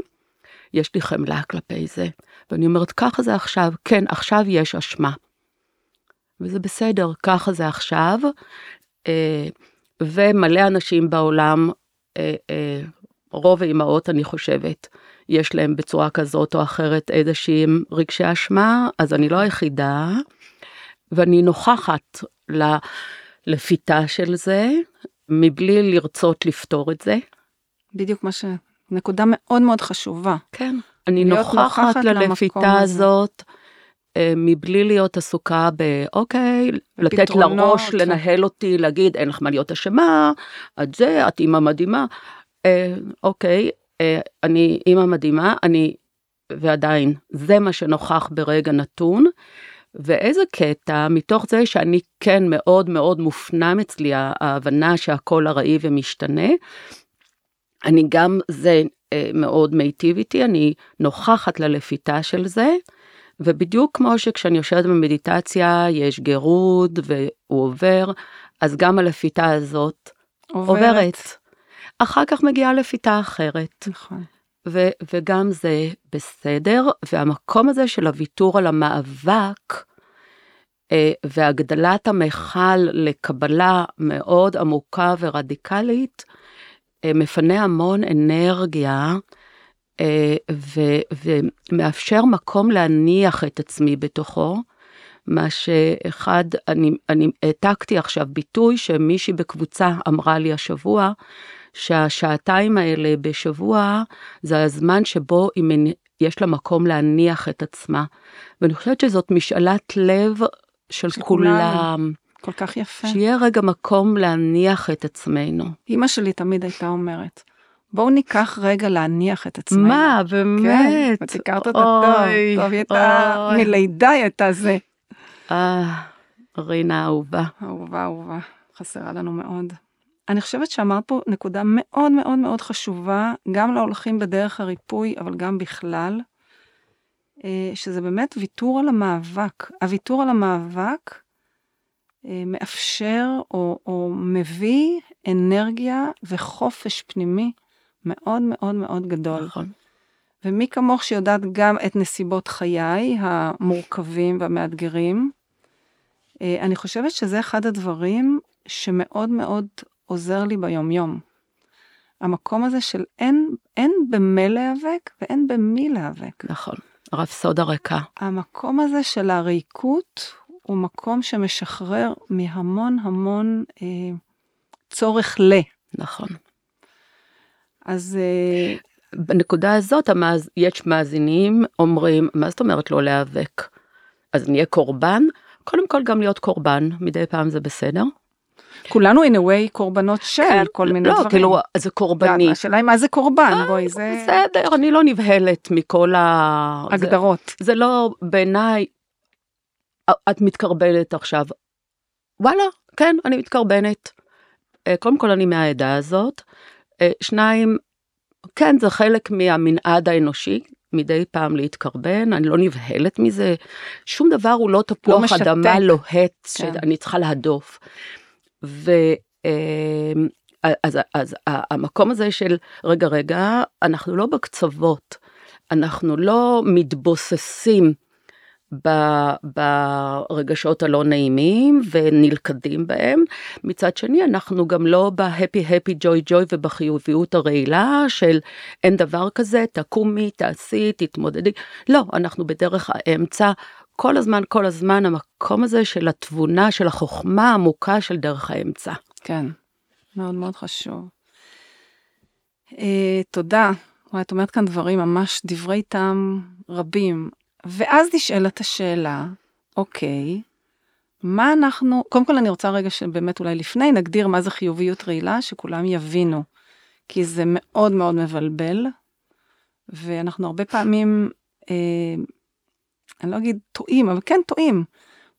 יש לי חמלה כלפי זה. ואני אומרת, ככה זה עכשיו, כן, עכשיו יש אשמה. וזה בסדר, ככה זה עכשיו. אה, ומלא אנשים בעולם, אה, אה, רוב האימהות, אני חושבת, יש להם בצורה כזאת או אחרת איזשהם רגשי אשמה, אז אני לא היחידה, ואני נוכחת לפיתה של זה, מבלי לרצות לפתור את זה. בדיוק מה ש... נקודה מאוד מאוד חשובה. כן. אני נוכחת ללפיתה. הזאת, אה, מבלי להיות עסוקה באוקיי, לתת. לראש לנהל אותי, להגיד אין לך מה להיות אשמה, את זה, את אימא מדהימה. אה, אוקיי, אה, אני אימא מדהימה, אני, ועדיין, זה מה שנוכח ברגע נתון. ואיזה קטע, מתוך זה שאני כן מאוד מאוד מופנם אצלי ההבנה שהכל ארעי ומשתנה, אני גם, זה אה, מאוד מיטיב איתי, אני נוכחת ללפיתה של זה, ובדיוק כמו שכשאני יושבת במדיטציה יש גירוד והוא עובר, אז גם הלפיתה הזאת עוברת. אחר כך מגיעה לפיתה אחרת, נכון. ו- וגם זה בסדר, והמקום הזה של הוויתור על המאבק, אה, והגדלת המכל לקבלה מאוד עמוקה ורדיקלית, אה, מפנה המון אנרגיה ו- ומאפשר מקום להניח את עצמי בתוכו. מה שאחד, אני, אני העתקתי עכשיו ביטוי שמישהי בקבוצה אמרה לי השבוע, שהשעתיים האלה בשבוע זה הזמן שבו היא מנ- יש לה מקום להניח את עצמה. ואני חושבת שזאת משאלת לב של של כולם, כולנו. כל כך יפה. שיהיה רגע מקום להניח את עצמנו. אימא שלי תמיד הייתה אומרת, בואו ניקח רגע להניח את עצמנו. מה, כן, באמת? את הכרת אותה טוב, אוי, טוב, היא הייתה. מלידה היא הייתה זה. אה, רינה אהובה. אהובה, אהובה, חסרה לנו מאוד. אני חושבת שאמרת פה נקודה מאוד מאוד מאוד חשובה, גם להולכים בדרך הריפוי, אבל גם בכלל, אה, שזה באמת ויתור על המאבק. הוויתור על המאבק אה, מאפשר או, או מביא אנרגיה וחופש פנימי מאוד מאוד מאוד גדול. נכון. ומי כמוך שיודעת גם את נסיבות חיי המורכבים והמאתגרים, אה, אני חושבת שזה אחד הדברים שמאוד מאוד עוזר לי ביומיום. המקום הזה של אין, אין במה להיאבק ואין במי להיאבק. נכון. רפסודה ריקה. המקום הזה של הריקות הוא מקום שמשחרר מהמון המון אה, צורך ל. נכון. אז אה, בנקודה הזאת המאז, יש מאזינים אומרים, מה זאת אומרת לא להיאבק? אז נהיה קורבן? קודם כל גם להיות קורבן, מדי פעם זה בסדר. כולנו in a way קורבנות של כל מיני לא, דברים. כאילו, זה קורבני. השאלה היא מה זה קורבן, אה, בואי, זה בסדר, אני לא נבהלת מכל ה... זה- הגדרות. זה לא בעיניי, את מתקרבנת עכשיו. וואלה, כן, אני מתקרבנת. אה, קודם כל אני מהעדה הזאת. אה, שניים, כן, זה חלק מהמנעד האנושי, מדי פעם להתקרבן, אני לא נבהלת מזה. שום דבר הוא לא תפוח משתק. אדמה לוהט כן. שאני צריכה להדוף. ו... אה, אז, אז ה- המקום הזה של רגע רגע אנחנו לא בקצוות אנחנו לא מתבוססים ברגשות הלא נעימים ונלכדים בהם מצד שני אנחנו גם לא בהפי הפי ג'וי ג'וי ובחיוביות הרעילה של אין דבר כזה תקומי תעשי תתמודדי לא אנחנו בדרך האמצע כל הזמן כל הזמן המקום הזה של התבונה של החוכמה העמוקה של דרך האמצע. כן, מאוד מאוד חשוב. אה, תודה. וואי, את אומרת כאן דברים, ממש דברי טעם רבים. ואז נשאלת השאלה, אוקיי, מה אנחנו, קודם כל אני רוצה רגע שבאמת אולי לפני נגדיר מה זה חיוביות רעילה, שכולם יבינו, כי זה מאוד מאוד מבלבל, ואנחנו הרבה פעמים, אה, אני לא אגיד טועים, אבל כן טועים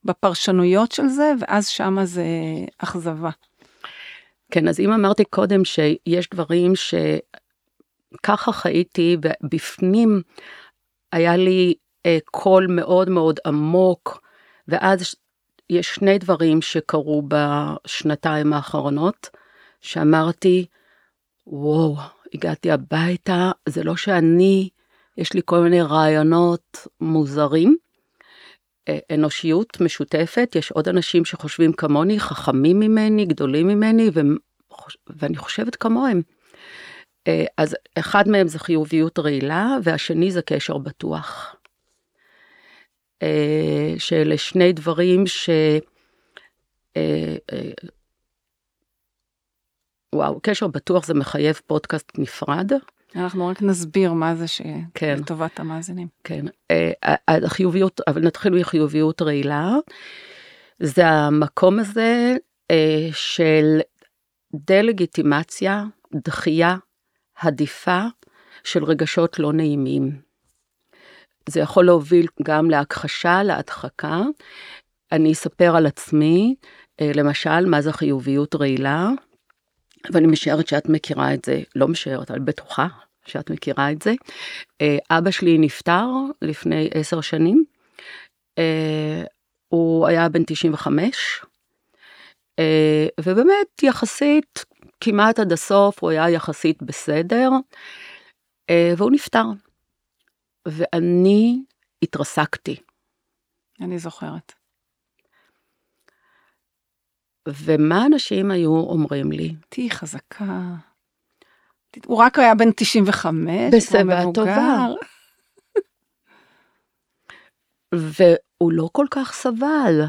בפרשנויות של זה, ואז שמה זה אכזבה. כן, אז אם אמרתי קודם שיש דברים שככה חייתי, ובפנים היה לי קול מאוד מאוד עמוק, ואז יש שני דברים שקרו בשנתיים האחרונות, שאמרתי, וואו, הגעתי הביתה, זה לא שאני, יש לי כל מיני רעיונות מוזרים. אה, אנושיות משותפת, יש עוד אנשים שחושבים כמוני, חכמים ממני, גדולים ממני, ו... ואני חושבת כמוהם. אה, אז אחד מהם זה חיוביות רעילה, והשני זה קשר בטוח. אה, שאלה שני דברים ש... אה, וואו, קשר בטוח זה מחייב פודקאסט נפרד, אנחנו רק נסביר מה זה כן. שלטובת המאזינים. כן, אה, החיוביות, אבל נתחיל מחיוביות רעילה. זה המקום הזה אה, של דה-לגיטימציה, דחייה, הדיפה של רגשות לא נעימים. זה יכול להוביל גם להכחשה, להדחקה. אני אספר על עצמי, אה, למשל, מה זה חיוביות רעילה, ואני משערת שאת מכירה את זה, לא משערת, אבל בטוחה שאת מכירה את זה. אה, אבא שלי נפטר לפני עשר שנים, אה, הוא היה בן 95, ובאמת יחסית, כמעט עד הסוף הוא היה יחסית בסדר, והוא נפטר. ואני התרסקתי. אני זוכרת. ומה אנשים היו אומרים לי? תהיי חזקה. הוא רק היה בן 95, בשיבה טובה. *laughs* והוא לא כל כך סבל.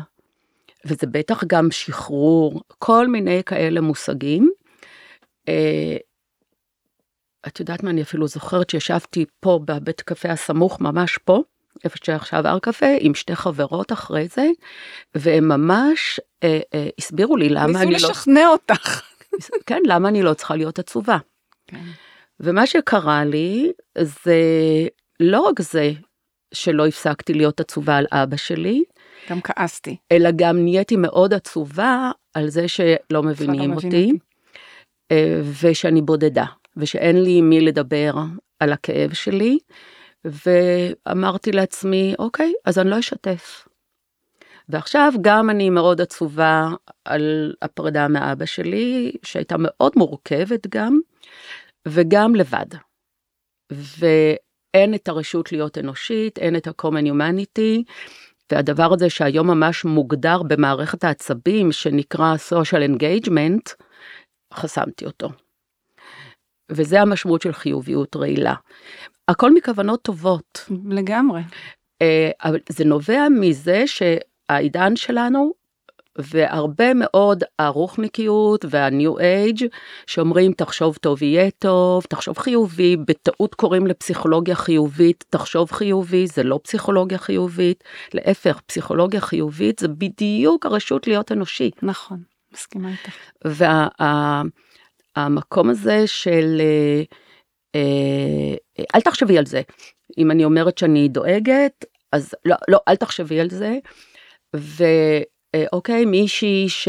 וזה בטח גם שחרור, כל מיני כאלה מושגים. את יודעת מה, אני אפילו זוכרת שישבתי פה בבית קפה הסמוך, ממש פה, איפה שעכשיו הר קפה, עם שתי חברות אחרי זה, והם ממש אה, אה, הסבירו לי למה אני לא... ניסו לשכנע אותך. *laughs* כן, למה אני לא צריכה להיות עצובה. כן. ומה שקרה לי, זה לא רק זה שלא הפסקתי להיות עצובה על אבא שלי, גם כעסתי. אלא גם נהייתי מאוד עצובה על זה שלא מבינים לא אותי, אה, ושאני בודדה. ושאין לי מי לדבר על הכאב שלי, ואמרתי לעצמי, אוקיי, אז אני לא אשתף. ועכשיו גם אני מאוד עצובה על הפרידה מאבא שלי, שהייתה מאוד מורכבת גם, וגם לבד. ואין את הרשות להיות אנושית, אין את ה-common humanity, והדבר הזה שהיום ממש מוגדר במערכת העצבים, שנקרא social engagement, חסמתי אותו. וזה המשמעות של חיוביות רעילה. הכל מכוונות טובות. לגמרי. אה, אבל זה נובע מזה שהעידן שלנו, והרבה מאוד הרוחניקיות והניו אייג' שאומרים תחשוב טוב יהיה טוב, תחשוב חיובי, בטעות קוראים לפסיכולוגיה חיובית, תחשוב חיובי, זה לא פסיכולוגיה חיובית, להפך, פסיכולוגיה חיובית זה בדיוק הרשות להיות אנושי. נכון, מסכימה איתך. וה... המקום הזה של אה, אה, אל תחשבי על זה. אם אני אומרת שאני דואגת, אז לא, לא, אל תחשבי על זה. ואוקיי, מישהי, ש...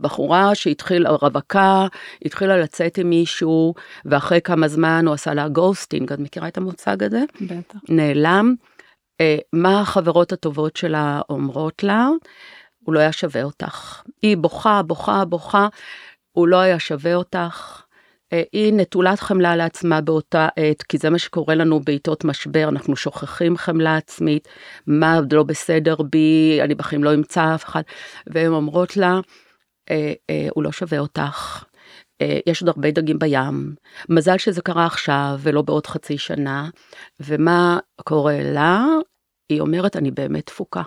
בחורה שהתחילה, רווקה, התחילה לצאת עם מישהו, ואחרי כמה זמן הוא עשה לה גוסטינג, את מכירה את המוצג הזה? בטח. נעלם. אה, מה החברות הטובות שלה אומרות לה? הוא לא היה שווה אותך. היא בוכה, בוכה, בוכה. הוא לא היה שווה אותך. אה, היא נטולת חמלה לעצמה באותה עת, כי זה מה שקורה לנו בעיתות משבר, אנחנו שוכחים חמלה עצמית, מה לא בסדר בי, אני בחיים לא אמצא אף אחד, והן אומרות לה, אה, אה, הוא לא שווה אותך, אה, יש עוד הרבה דגים בים, מזל שזה קרה עכשיו ולא בעוד חצי שנה, ומה קורה לה? היא אומרת, אני באמת תפוקה.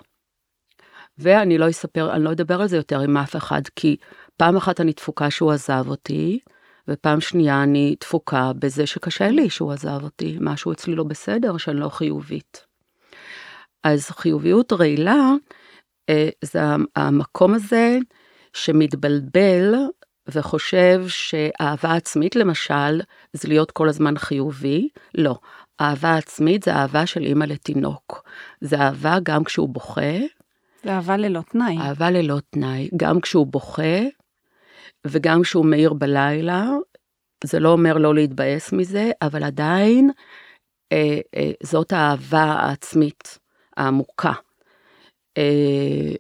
ואני לא אספר, אני לא אדבר על זה יותר עם אף אחד, כי פעם אחת אני תפוקה שהוא עזב אותי, ופעם שנייה אני תפוקה בזה שקשה לי שהוא עזב אותי, משהו אצלי לא בסדר, שאני לא חיובית. אז חיוביות רעילה אה, זה המקום הזה שמתבלבל וחושב שאהבה עצמית למשל זה להיות כל הזמן חיובי, לא. אהבה עצמית זה אהבה של אימא לתינוק. זה אהבה גם כשהוא בוכה. זה אהבה ללא תנאי. אהבה ללא תנאי, גם כשהוא בוכה, וגם כשהוא מאיר בלילה, זה לא אומר לא להתבאס מזה, אבל עדיין אה, אה, זאת האהבה העצמית העמוקה אה,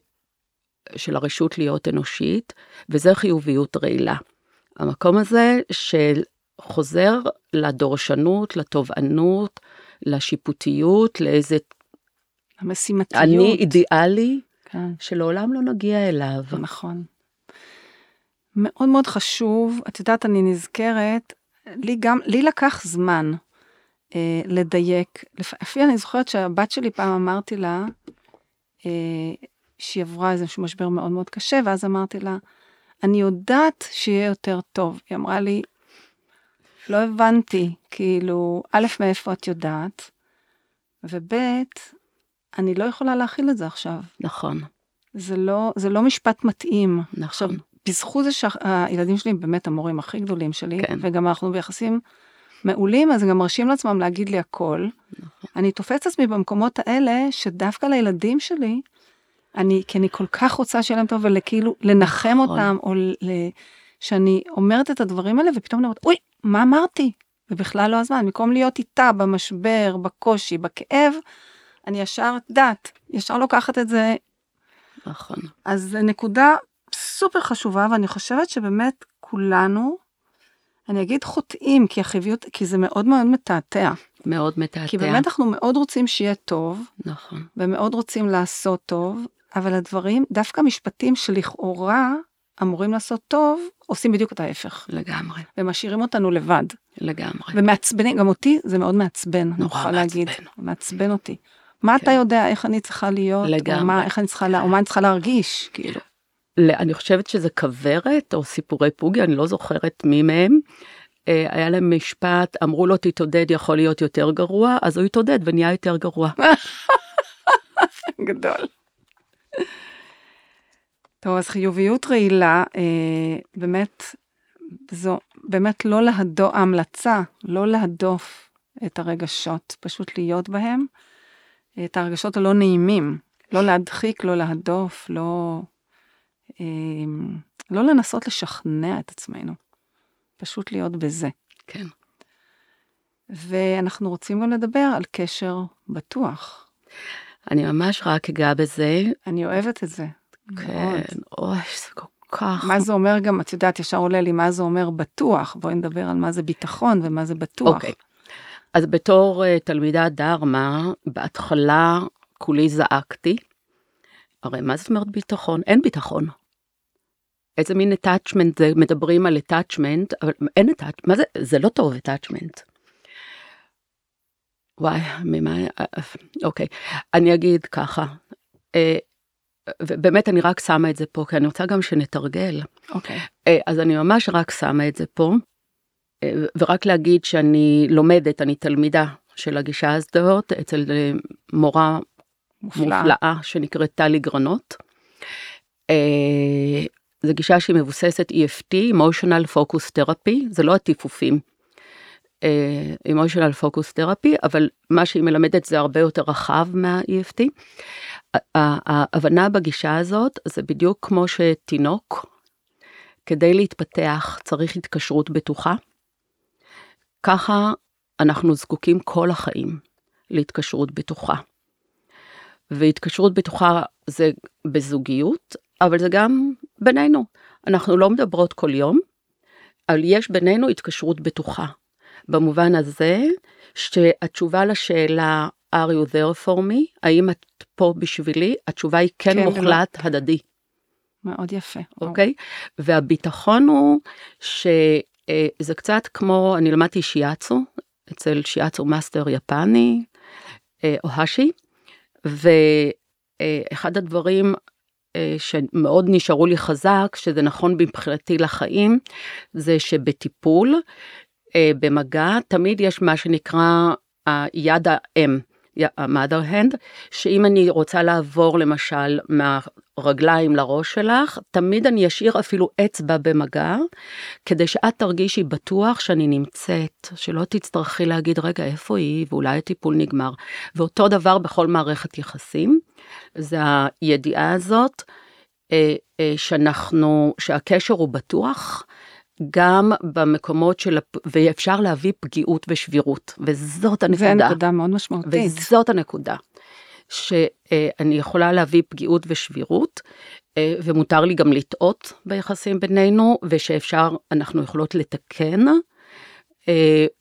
של הרשות להיות אנושית, וזה חיוביות רעילה. המקום הזה של חוזר לדורשנות, לתובענות, לשיפוטיות, לאיזה... המשימתיות. אני אידיאלי, כן. שלעולם לא נגיע אליו. נכון. מאוד מאוד חשוב, את יודעת, אני נזכרת, לי גם, לי לקח זמן אה, לדייק. לפי אני זוכרת שהבת שלי פעם אמרתי לה, אה, שהיא עברה איזשהו משבר מאוד מאוד קשה, ואז אמרתי לה, אני יודעת שיהיה יותר טוב. היא אמרה לי, לא הבנתי, כאילו, א', מאיפה את יודעת, וב', אני לא יכולה להכיל את זה עכשיו. נכון, זה לא, זה לא משפט מתאים. עכשיו, נכון. בזכות זה שהילדים שלי הם באמת המורים הכי גדולים שלי, כן. וגם אנחנו ביחסים מעולים, אז הם גם מרשים לעצמם להגיד לי הכל. נכון. אני תופסת עצמי במקומות האלה, שדווקא לילדים שלי, אני, כי אני כל כך רוצה שיהיה להם טוב, וכאילו לנחם נכון. אותם, או ל, שאני אומרת את הדברים האלה, ופתאום אני אומרת, אוי, מה אמרתי? ובכלל לא הזמן, במקום להיות איתה במשבר, בקושי, בכאב, אני ישר, את יודעת, ישר לוקחת את זה נכון. אז נקודה סופר חשובה, ואני חושבת שבאמת כולנו, אני אגיד חוטאים, כי החיוביות, כי זה מאוד מאוד מתעתע. מאוד מתעתע. כי באמת אנחנו מאוד רוצים שיהיה טוב, נכון, ומאוד רוצים לעשות טוב, אבל הדברים, דווקא משפטים שלכאורה אמורים לעשות טוב, עושים בדיוק את ההפך. לגמרי, ומשאירים אותנו לבד. לגמרי. ומעצבנים, גם אותי זה מאוד מעצבן, נורא יכולה להגיד. מעצבן. מעצבן אותי. מה כן. אתה יודע, איך אני צריכה להיות, או לגמרי. מה, איך אני צריכה, לה- או מה אני צריכה להרגיש, כאילו. אני חושבת שזה כוורת או סיפורי פוגי, אני לא זוכרת מי מהם. אה, היה להם משפט, אמרו לו תתעודד יכול להיות יותר גרוע, אז הוא התעודד ונהיה יותר גרוע. *laughs* גדול. טוב, אז חיוביות רעילה, אה, באמת, זו באמת לא להדו, ההמלצה, לא להדוף את הרגשות, פשוט להיות בהם, את הרגשות הלא נעימים, לא להדחיק, לא להדוף, לא, לא לנסות לשכנע את עצמנו, פשוט להיות בזה. כן. ואנחנו רוצים גם לדבר על קשר בטוח. אני ממש רק אגע בזה. אני אוהבת את זה. כן, אוי, זה כל כך... מה זה אומר גם, את יודעת, ישר עולה לי מה זה אומר בטוח. בואי נדבר על מה זה ביטחון ומה זה בטוח. אוקיי. אז בתור uh, תלמידת דרמה, בהתחלה כולי זעקתי. הרי מה זאת אומרת ביטחון? אין ביטחון. איזה מין attachment זה, מדברים על attachment, אבל אין attachment, מה זה, זה לא טוב attachment. וואי, ממה, אוקיי, אני אגיד ככה, אה, ובאמת אני רק שמה את זה פה, כי אני רוצה גם שנתרגל. אוקיי. אה, אז אני ממש רק שמה את זה פה, אה, ורק להגיד שאני לומדת, אני תלמידה של הגישה הזאת אצל מורה מופלאה. מופלאה שנקראת טלי גרנות. אה, זו גישה שהיא מבוססת EFT, emotional focus therapy, זה לא הטיפופים. emotional focus therapy, אבל מה שהיא מלמדת זה הרבה יותר רחב מה-EFT. ההבנה בגישה הזאת זה בדיוק כמו שתינוק, כדי להתפתח צריך התקשרות בטוחה. ככה אנחנו זקוקים כל החיים להתקשרות בטוחה. והתקשרות בטוחה זה בזוגיות, אבל זה גם בינינו. אנחנו לא מדברות כל יום, אבל יש בינינו התקשרות בטוחה. במובן הזה שהתשובה לשאלה are you there for me, האם את פה בשבילי, התשובה היא כן, כן, מוחלט הדדי. מאוד יפה. אוקיי? והביטחון הוא שזה קצת כמו, אני למדתי שיאצו, אצל שיאצו master יפני, אה, אוהאשי, ואחד הדברים אה, שמאוד נשארו לי חזק, שזה נכון מבחינתי לחיים, זה שבטיפול, אה, במגע, תמיד יש מה שנקרא היד האם. ה-mother hand, שאם אני רוצה לעבור למשל מהרגליים לראש שלך, תמיד אני אשאיר אפילו אצבע במגע, כדי שאת תרגישי בטוח שאני נמצאת, שלא תצטרכי להגיד רגע איפה היא ואולי הטיפול נגמר. ואותו דבר בכל מערכת יחסים, זה הידיעה הזאת אה, אה, שאנחנו, שהקשר הוא בטוח. גם במקומות של, ואפשר להביא פגיעות ושבירות, וזאת הנקודה. זה נקודה מאוד משמעותית. וזאת הנקודה, שאני יכולה להביא פגיעות ושבירות, ומותר לי גם לטעות ביחסים בינינו, ושאפשר, אנחנו יכולות לתקן,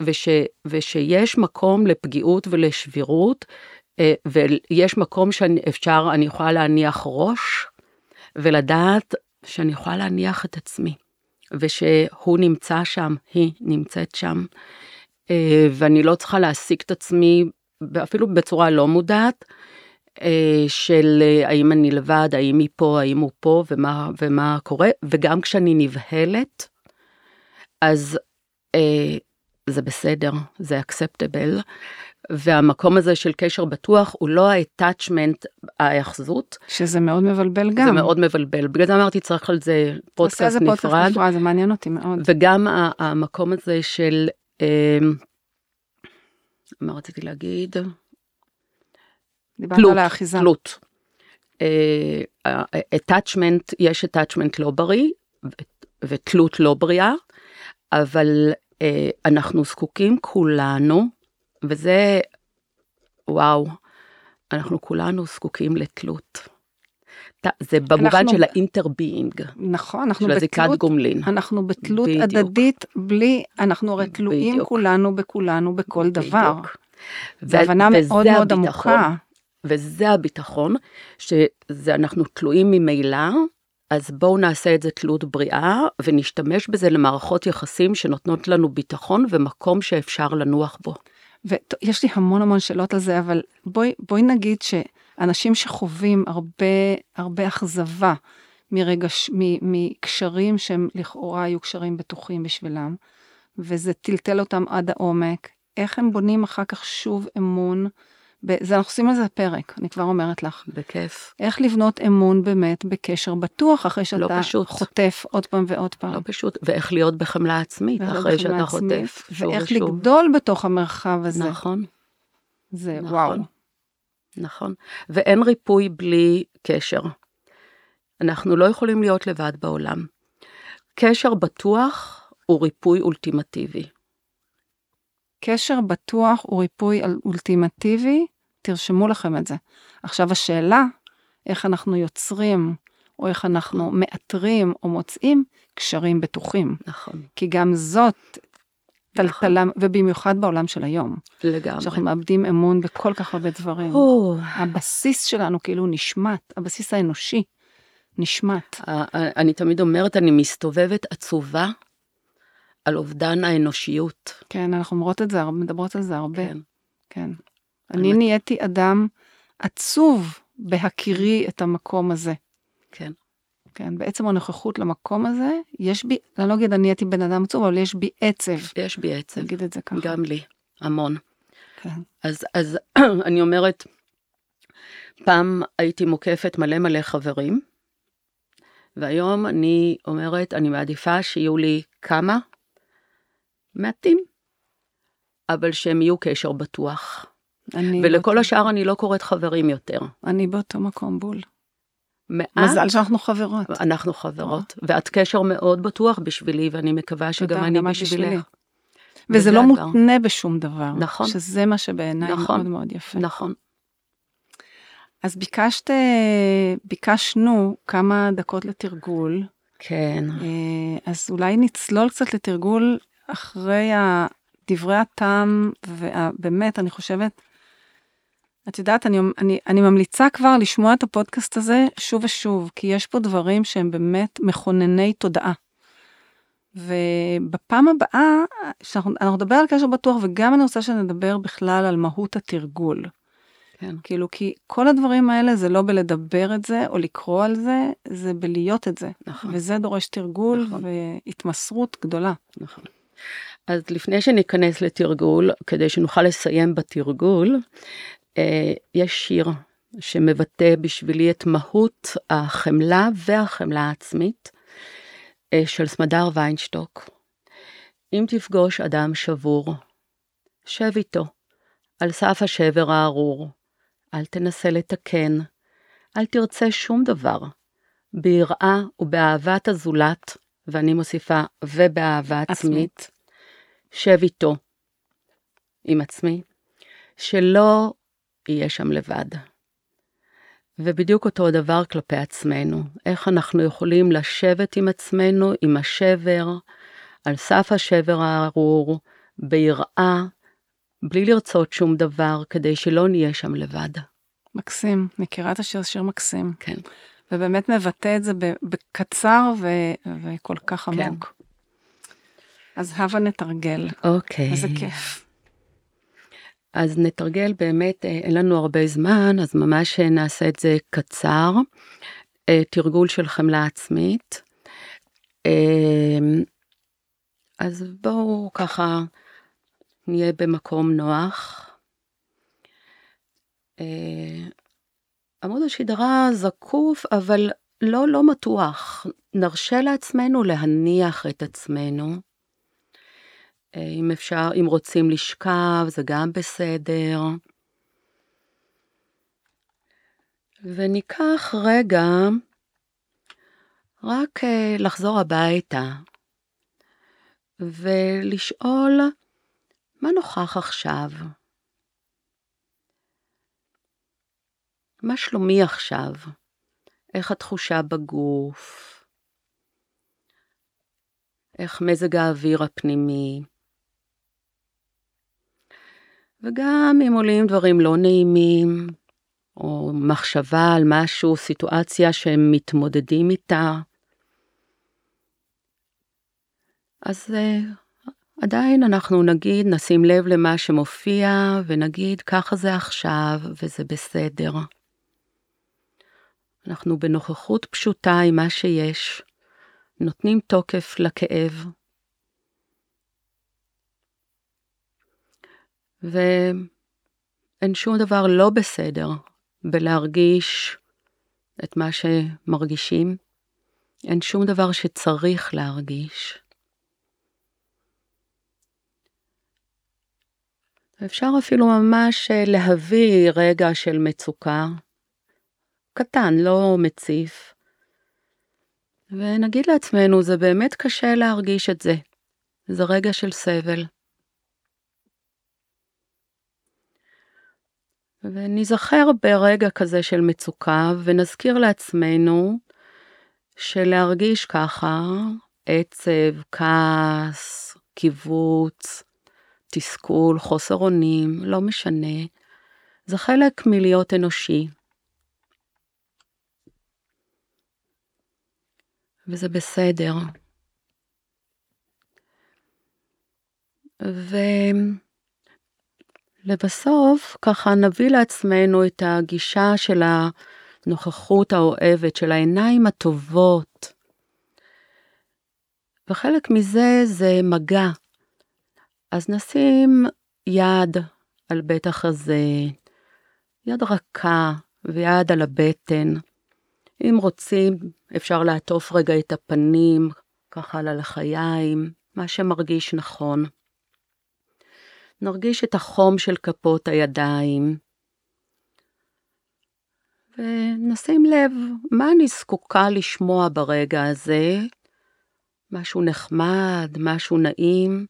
וש, ושיש מקום לפגיעות ולשבירות, ויש מקום שאפשר, אני יכולה להניח ראש, ולדעת שאני יכולה להניח את עצמי. ושהוא נמצא שם, היא נמצאת שם, אה, ואני לא צריכה להעסיק את עצמי, אפילו בצורה לא מודעת, אה, של אה, האם אני לבד, האם היא פה, האם הוא פה, ומה, ומה קורה, וגם כשאני נבהלת, אז זה בסדר, זה acceptable, והמקום הזה של קשר בטוח הוא לא ה-attachment, ההאחזות, שזה מאוד מבלבל גם. זה מאוד מבלבל, בגלל זה אמרתי צריך על זה פודקאסט איזה פודקאסט נפרד, נפרד, זה מעניין אותי מאוד. וגם המקום הזה של, אמ, מה רציתי להגיד? דיברת תלות, על האחיזה. תלות. אה, attachment, יש attachment לא בריא ותלות לא בריאה, אבל אה, אנחנו זקוקים כולנו, וזה, וואו, אנחנו כולנו זקוקים לתלות. זה במובן אנחנו- של ה-interbeing, נכון, אנחנו של הזיקת בתלות, גומלין. אנחנו בתלות בדיוק. הדדית בלי, אנחנו הרי תלויים בדיוק. כולנו בכולנו בכל דבר. בדיוק. זו ו- הבנה מאוד מאוד הביטחון. עמוקה. וזה הביטחון, שזה אנחנו תלויים ממילא, אז בואו נעשה את זה תלות בריאה, ונשתמש בזה למערכות יחסים שנותנות לנו ביטחון ומקום שאפשר לנוח בו. ויש לי המון המון שאלות על זה, אבל בואי, בואי נגיד שאנשים שחווים הרבה, הרבה אכזבה מרגש, מ, מקשרים שהם לכאורה היו קשרים בטוחים בשבילם, וזה טלטל אותם עד העומק, איך הם בונים אחר כך שוב אמון, זה אנחנו עושים על זה פרק, אני כבר אומרת לך. בכיף. איך לבנות אמון באמת בקשר בטוח אחרי שאתה לא פשוט. חוטף עוד פעם ועוד פעם. לא פשוט, ואיך להיות בחמלה עצמית ואיך אחרי בחמלה שאתה עצמית, חוטף. שוב ואיך ושוב. לגדול בתוך המרחב הזה. נכון, זה נכון. וואו. נכון. ואין ריפוי בלי קשר. אנחנו לא יכולים להיות לבד בעולם. קשר בטוח הוא ריפוי אולטימטיבי. קשר בטוח הוא ריפוי אולטימטיבי, תרשמו לכם את זה. עכשיו השאלה, איך אנחנו יוצרים, או איך אנחנו מאתרים או מוצאים קשרים בטוחים. נכון, כי גם זאת טלטלה, ובמיוחד בעולם של היום, לגמרי. שאנחנו מאבדים אמון בכל כך הרבה דברים. או, הבסיס שלנו כאילו נשמט, הבסיס האנושי נשמט. אני תמיד אומרת, אני מסתובבת עצובה על אובדן האנושיות. כן, אנחנו אומרות את זה, מדברות על זה הרבה. כן. כן. אני נהייתי אדם עצוב בהכירי את המקום הזה. כן. כן, בעצם הנוכחות למקום הזה, יש בי, אני לא אגיד אני נהייתי בן אדם עצוב, אבל יש בי עצב. יש בי עצב, נגיד את זה ככה. גם לי, המון. כן. אז, אז *clears throat* אני אומרת, פעם הייתי מוקפת מלא מלא חברים, והיום אני אומרת, אני מעדיפה שיהיו לי כמה? מעטים, אבל שהם יהיו קשר בטוח. אני ולכל השאר אני לא קוראת חברים יותר. אני באותו מקום בול. מעט מזל שאנחנו חברות. אנחנו חברות, ואת קשר מאוד בטוח בשבילי, ואני מקווה שגם אני. בשבילך. וזה לא. מותנה בשום דבר. נכון. שזה מה שבעיניי נכון. מאוד מאוד יפה. נכון. אז ביקשת, אה, ביקשנו כמה דקות לתרגול. כן. אה, אז אולי נצלול קצת לתרגול אחרי דברי הטעם, ובאמת, אני חושבת, את יודעת, אני, אני, אני ממליצה כבר לשמוע את הפודקאסט הזה שוב ושוב, כי יש פה דברים שהם באמת מכונני תודעה. ובפעם הבאה, שאנחנו אנחנו נדבר על קשר בטוח, וגם אני רוצה שנדבר בכלל על מהות התרגול. כן. כאילו, כי כל הדברים האלה זה לא בלדבר את זה או לקרוא על זה, זה בלהיות את זה. נכון. וזה דורש תרגול נכון. והתמסרות גדולה. נכון. אז לפני שניכנס לתרגול, כדי שנוכל לסיים בתרגול, יש שיר שמבטא בשבילי את מהות החמלה והחמלה העצמית אה, של סמדר ויינשטוק. אם תפגוש אדם שבור, שב איתו, על סף השבר הארור. אל תנסה לתקן, אל תרצה שום דבר. ביראה ובאהבת הזולת, ואני מוסיפה, ובאהבה עצמית, שב איתו, עם עצמי, שלא יהיה שם לבד. ובדיוק אותו הדבר כלפי עצמנו, איך אנחנו יכולים לשבת עם עצמנו, עם השבר, על סף השבר הארור, ביראה, בלי לרצות שום דבר, כדי שלא נהיה שם לבד. מקסים, מכירה את השיר, שיר מקסים. כן. ובאמת מבטא את זה בקצר ו- וכל כך כן. עמוק. אז הבה נתרגל. אוקיי. איזה כיף. אז נתרגל באמת, אה, אין לנו הרבה זמן, אז ממש נעשה את זה קצר. אה, תרגול של חמלה עצמית. אה, אז בואו ככה נהיה במקום נוח. עמוד השדרה זקוף, אבל לא לא מתוח. נרשה לעצמנו להניח את עצמנו. אה, אם אפשר, אם רוצים לשכב, זה גם בסדר. וניקח רגע רק אה, לחזור הביתה ולשאול מה נוכח עכשיו? מה שלומי עכשיו? איך התחושה בגוף? איך מזג האוויר הפנימי? וגם אם עולים דברים לא נעימים, או מחשבה על משהו, סיטואציה שהם מתמודדים איתה, אז uh, עדיין אנחנו נגיד, נשים לב למה שמופיע, ונגיד, ככה זה עכשיו, וזה בסדר. אנחנו בנוכחות פשוטה עם מה שיש, נותנים תוקף לכאב. ואין שום דבר לא בסדר בלהרגיש את מה שמרגישים. אין שום דבר שצריך להרגיש. אפשר אפילו ממש להביא רגע של מצוקה, קטן, לא מציף. ונגיד לעצמנו, זה באמת קשה להרגיש את זה. זה רגע של סבל. וניזכר ברגע כזה של מצוקה, ונזכיר לעצמנו שלהרגיש ככה, עצב, כעס, קיבוץ, תסכול, חוסר אונים, לא משנה, זה חלק מלהיות אנושי. וזה בסדר. ולבסוף, ככה נביא לעצמנו את הגישה של הנוכחות האוהבת, של העיניים הטובות. וחלק מזה זה מגע. אז נשים יד על בית החזה, יד רכה ויד על הבטן. אם רוצים, אפשר לעטוף רגע את הפנים, ככה על הלחיים, מה שמרגיש נכון. נרגיש את החום של כפות הידיים, ונשים לב מה אני זקוקה לשמוע ברגע הזה, משהו נחמד, משהו נעים,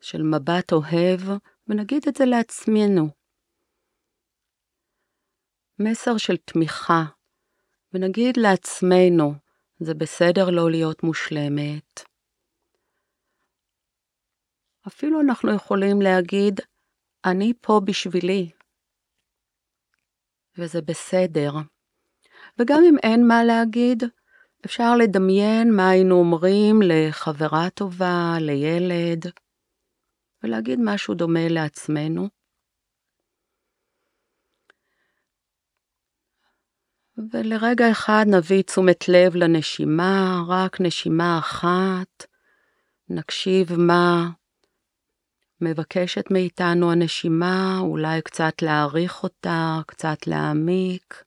של מבט אוהב, ונגיד את זה לעצמנו. מסר של תמיכה, ונגיד לעצמנו, זה בסדר לא להיות מושלמת. אפילו אנחנו יכולים להגיד, אני פה בשבילי, וזה בסדר. וגם אם אין מה להגיד, אפשר לדמיין מה היינו אומרים לחברה טובה, לילד, ולהגיד משהו דומה לעצמנו. ולרגע אחד נביא תשומת לב לנשימה, רק נשימה אחת. נקשיב מה מבקשת מאיתנו הנשימה, אולי קצת להעריך אותה, קצת להעמיק.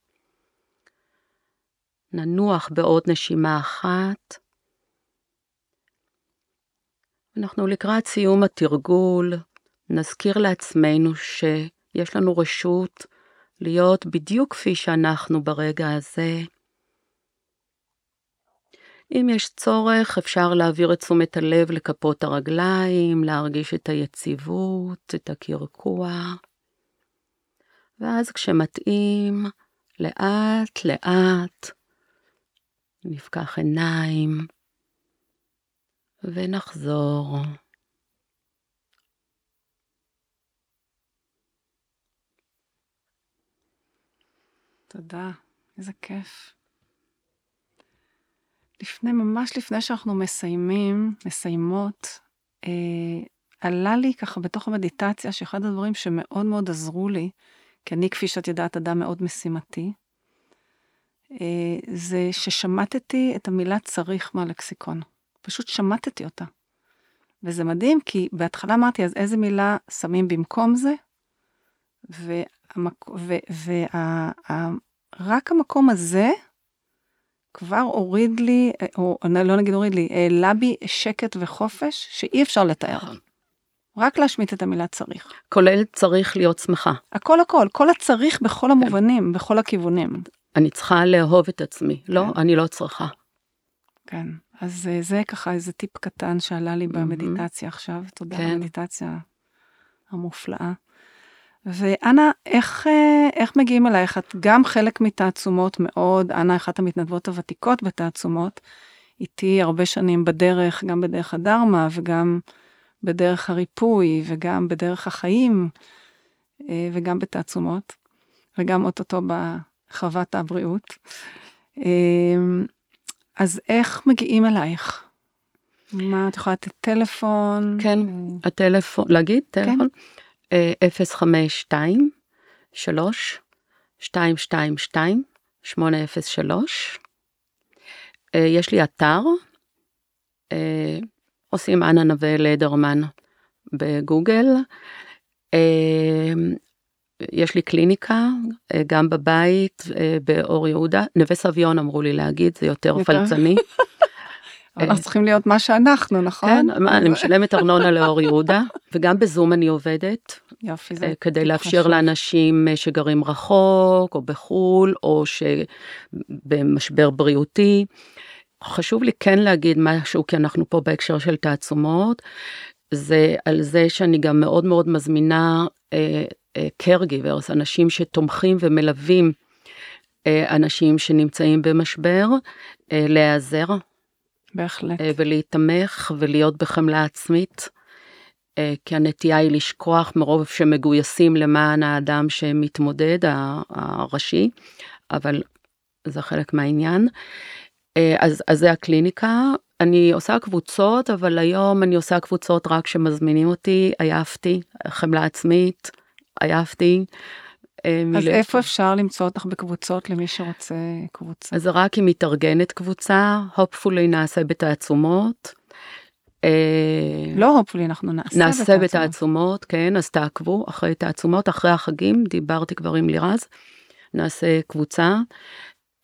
ננוח בעוד נשימה אחת. אנחנו לקראת סיום התרגול, נזכיר לעצמנו שיש לנו רשות להיות בדיוק כפי שאנחנו ברגע הזה. אם יש צורך, אפשר להעביר את תשומת הלב לכפות הרגליים, להרגיש את היציבות, את הקרקוע. ואז כשמתאים, לאט לאט נפקח עיניים ונחזור. תודה, איזה כיף. לפני, ממש לפני שאנחנו מסיימים, מסיימות, אה, עלה לי ככה בתוך המדיטציה שאחד הדברים שמאוד מאוד עזרו לי, כי אני, כפי שאת יודעת, אדם מאוד משימתי, אה, זה ששמטתי את המילה צריך מהלקסיקון. פשוט שמטתי אותה. וזה מדהים, כי בהתחלה אמרתי, אז איזה מילה שמים במקום זה? והמק... ו... וה... רק המקום הזה כבר הוריד לי, או לא נגיד הוריד לי, העלה בי שקט וחופש שאי אפשר לתאר. נכון. רק להשמיט את המילה צריך. כולל צריך להיות שמחה. הכל הכל, כל הצריך בכל המובנים, בכל הכיוונים. אני צריכה לאהוב את עצמי. לא, כן. אני לא צריכה. כן, אז אה, זה ככה איזה טיפ קטן שעלה לי מהמם. במדיטציה עכשיו, תודה כן. על המדיטציה המופלאה. ואנה, איך, אה, איך מגיעים אלייך? את גם חלק מתעצומות מאוד, אנה אחת המתנדבות הוותיקות בתעצומות, איתי הרבה שנים בדרך, גם בדרך הדרמה וגם בדרך הריפוי וגם בדרך החיים אה, וגם בתעצומות, וגם אוטוטו בחוות הבריאות. אה, אז איך מגיעים אלייך? מה, את יכולה לתת טלפון? כן, הטלפון, להגיד טלפון? אה, 052 3 222 803. אה, יש לי אתר, אה, עושים אנה נווה לדרמן בגוגל. אה, יש לי קליניקה, אה, גם בבית, אה, באור יהודה. נווה סביון אמרו לי להגיד, זה יותר? פלצני. *laughs* אבל אנחנו צריכים להיות מה שאנחנו, נכון? כן, אני משלמת ארנונה לאור יהודה, *laughs* וגם בזום אני עובדת, יופי, זה אה, כדי טיפ לאפשר חשוב. לאנשים אה, שגרים רחוק, או בחו"ל, או שבמשבר בריאותי. חשוב לי כן להגיד משהו, כי אנחנו פה בהקשר של תעצומות, זה על זה שאני גם מאוד מאוד מזמינה אה, אה, caregivers, אנשים שתומכים ומלווים אה, אנשים שנמצאים במשבר, אה, להיעזר בהחלט. אה, ולהיתמך ולהיות בחמלה עצמית. אה, כי הנטייה היא לשכוח מרוב שמגויסים למען האדם שמתמודד, הראשי, אבל זה חלק מהעניין. אה, אז, אז זה הקליניקה. אני עושה קבוצות, אבל היום אני עושה קבוצות רק כשמזמינים אותי, עייפתי, חמלה עצמית, עייפתי. אה, אז איפה אפשר למצוא אותך בקבוצות למי שרוצה קבוצה? אז רק אם מתארגנת קבוצה, hopefully נעשה בתעצומות. אה, לא הופלי, אנחנו נעשה נעשה בתעצומות. בתעצומות, כן, אז תעקבו אחרי תעצומות, אחרי החגים, דיברתי כבר עם לירז, נעשה קבוצה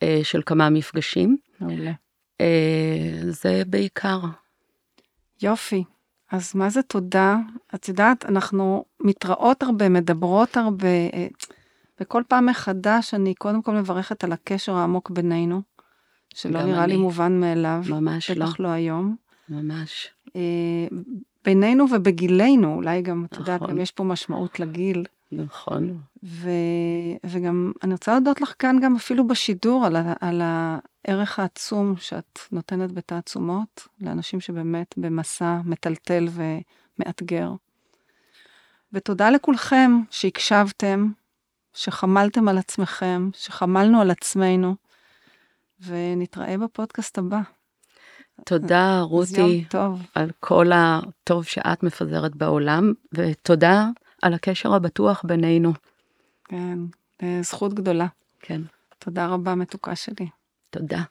אה, של כמה מפגשים. מעולה. אה, זה בעיקר. יופי. אז מה זה תודה? את יודעת, אנחנו מתראות הרבה, מדברות הרבה, אה, וכל פעם מחדש אני קודם כל מברכת על הקשר העמוק בינינו, שלא נראה לי אני. מובן מאליו, ממש לא, בטח לא היום. ממש. אה, בינינו ובגילנו, אולי גם, את יודעת, נכון. גם יש פה משמעות לגיל. נכון. ו... וגם אני רוצה להודות לך כאן גם אפילו בשידור על, ה... על הערך העצום שאת נותנת בתעצומות לאנשים שבאמת במסע מטלטל ומאתגר. ותודה לכולכם שהקשבתם, שחמלתם על עצמכם, שחמלנו על עצמנו, ונתראה בפודקאסט הבא. תודה, רותי. על כל הטוב שאת מפזרת בעולם, ותודה על הקשר הבטוח בינינו. כן, אה, זכות גדולה. כן, תודה רבה, מתוקה שלי. תודה.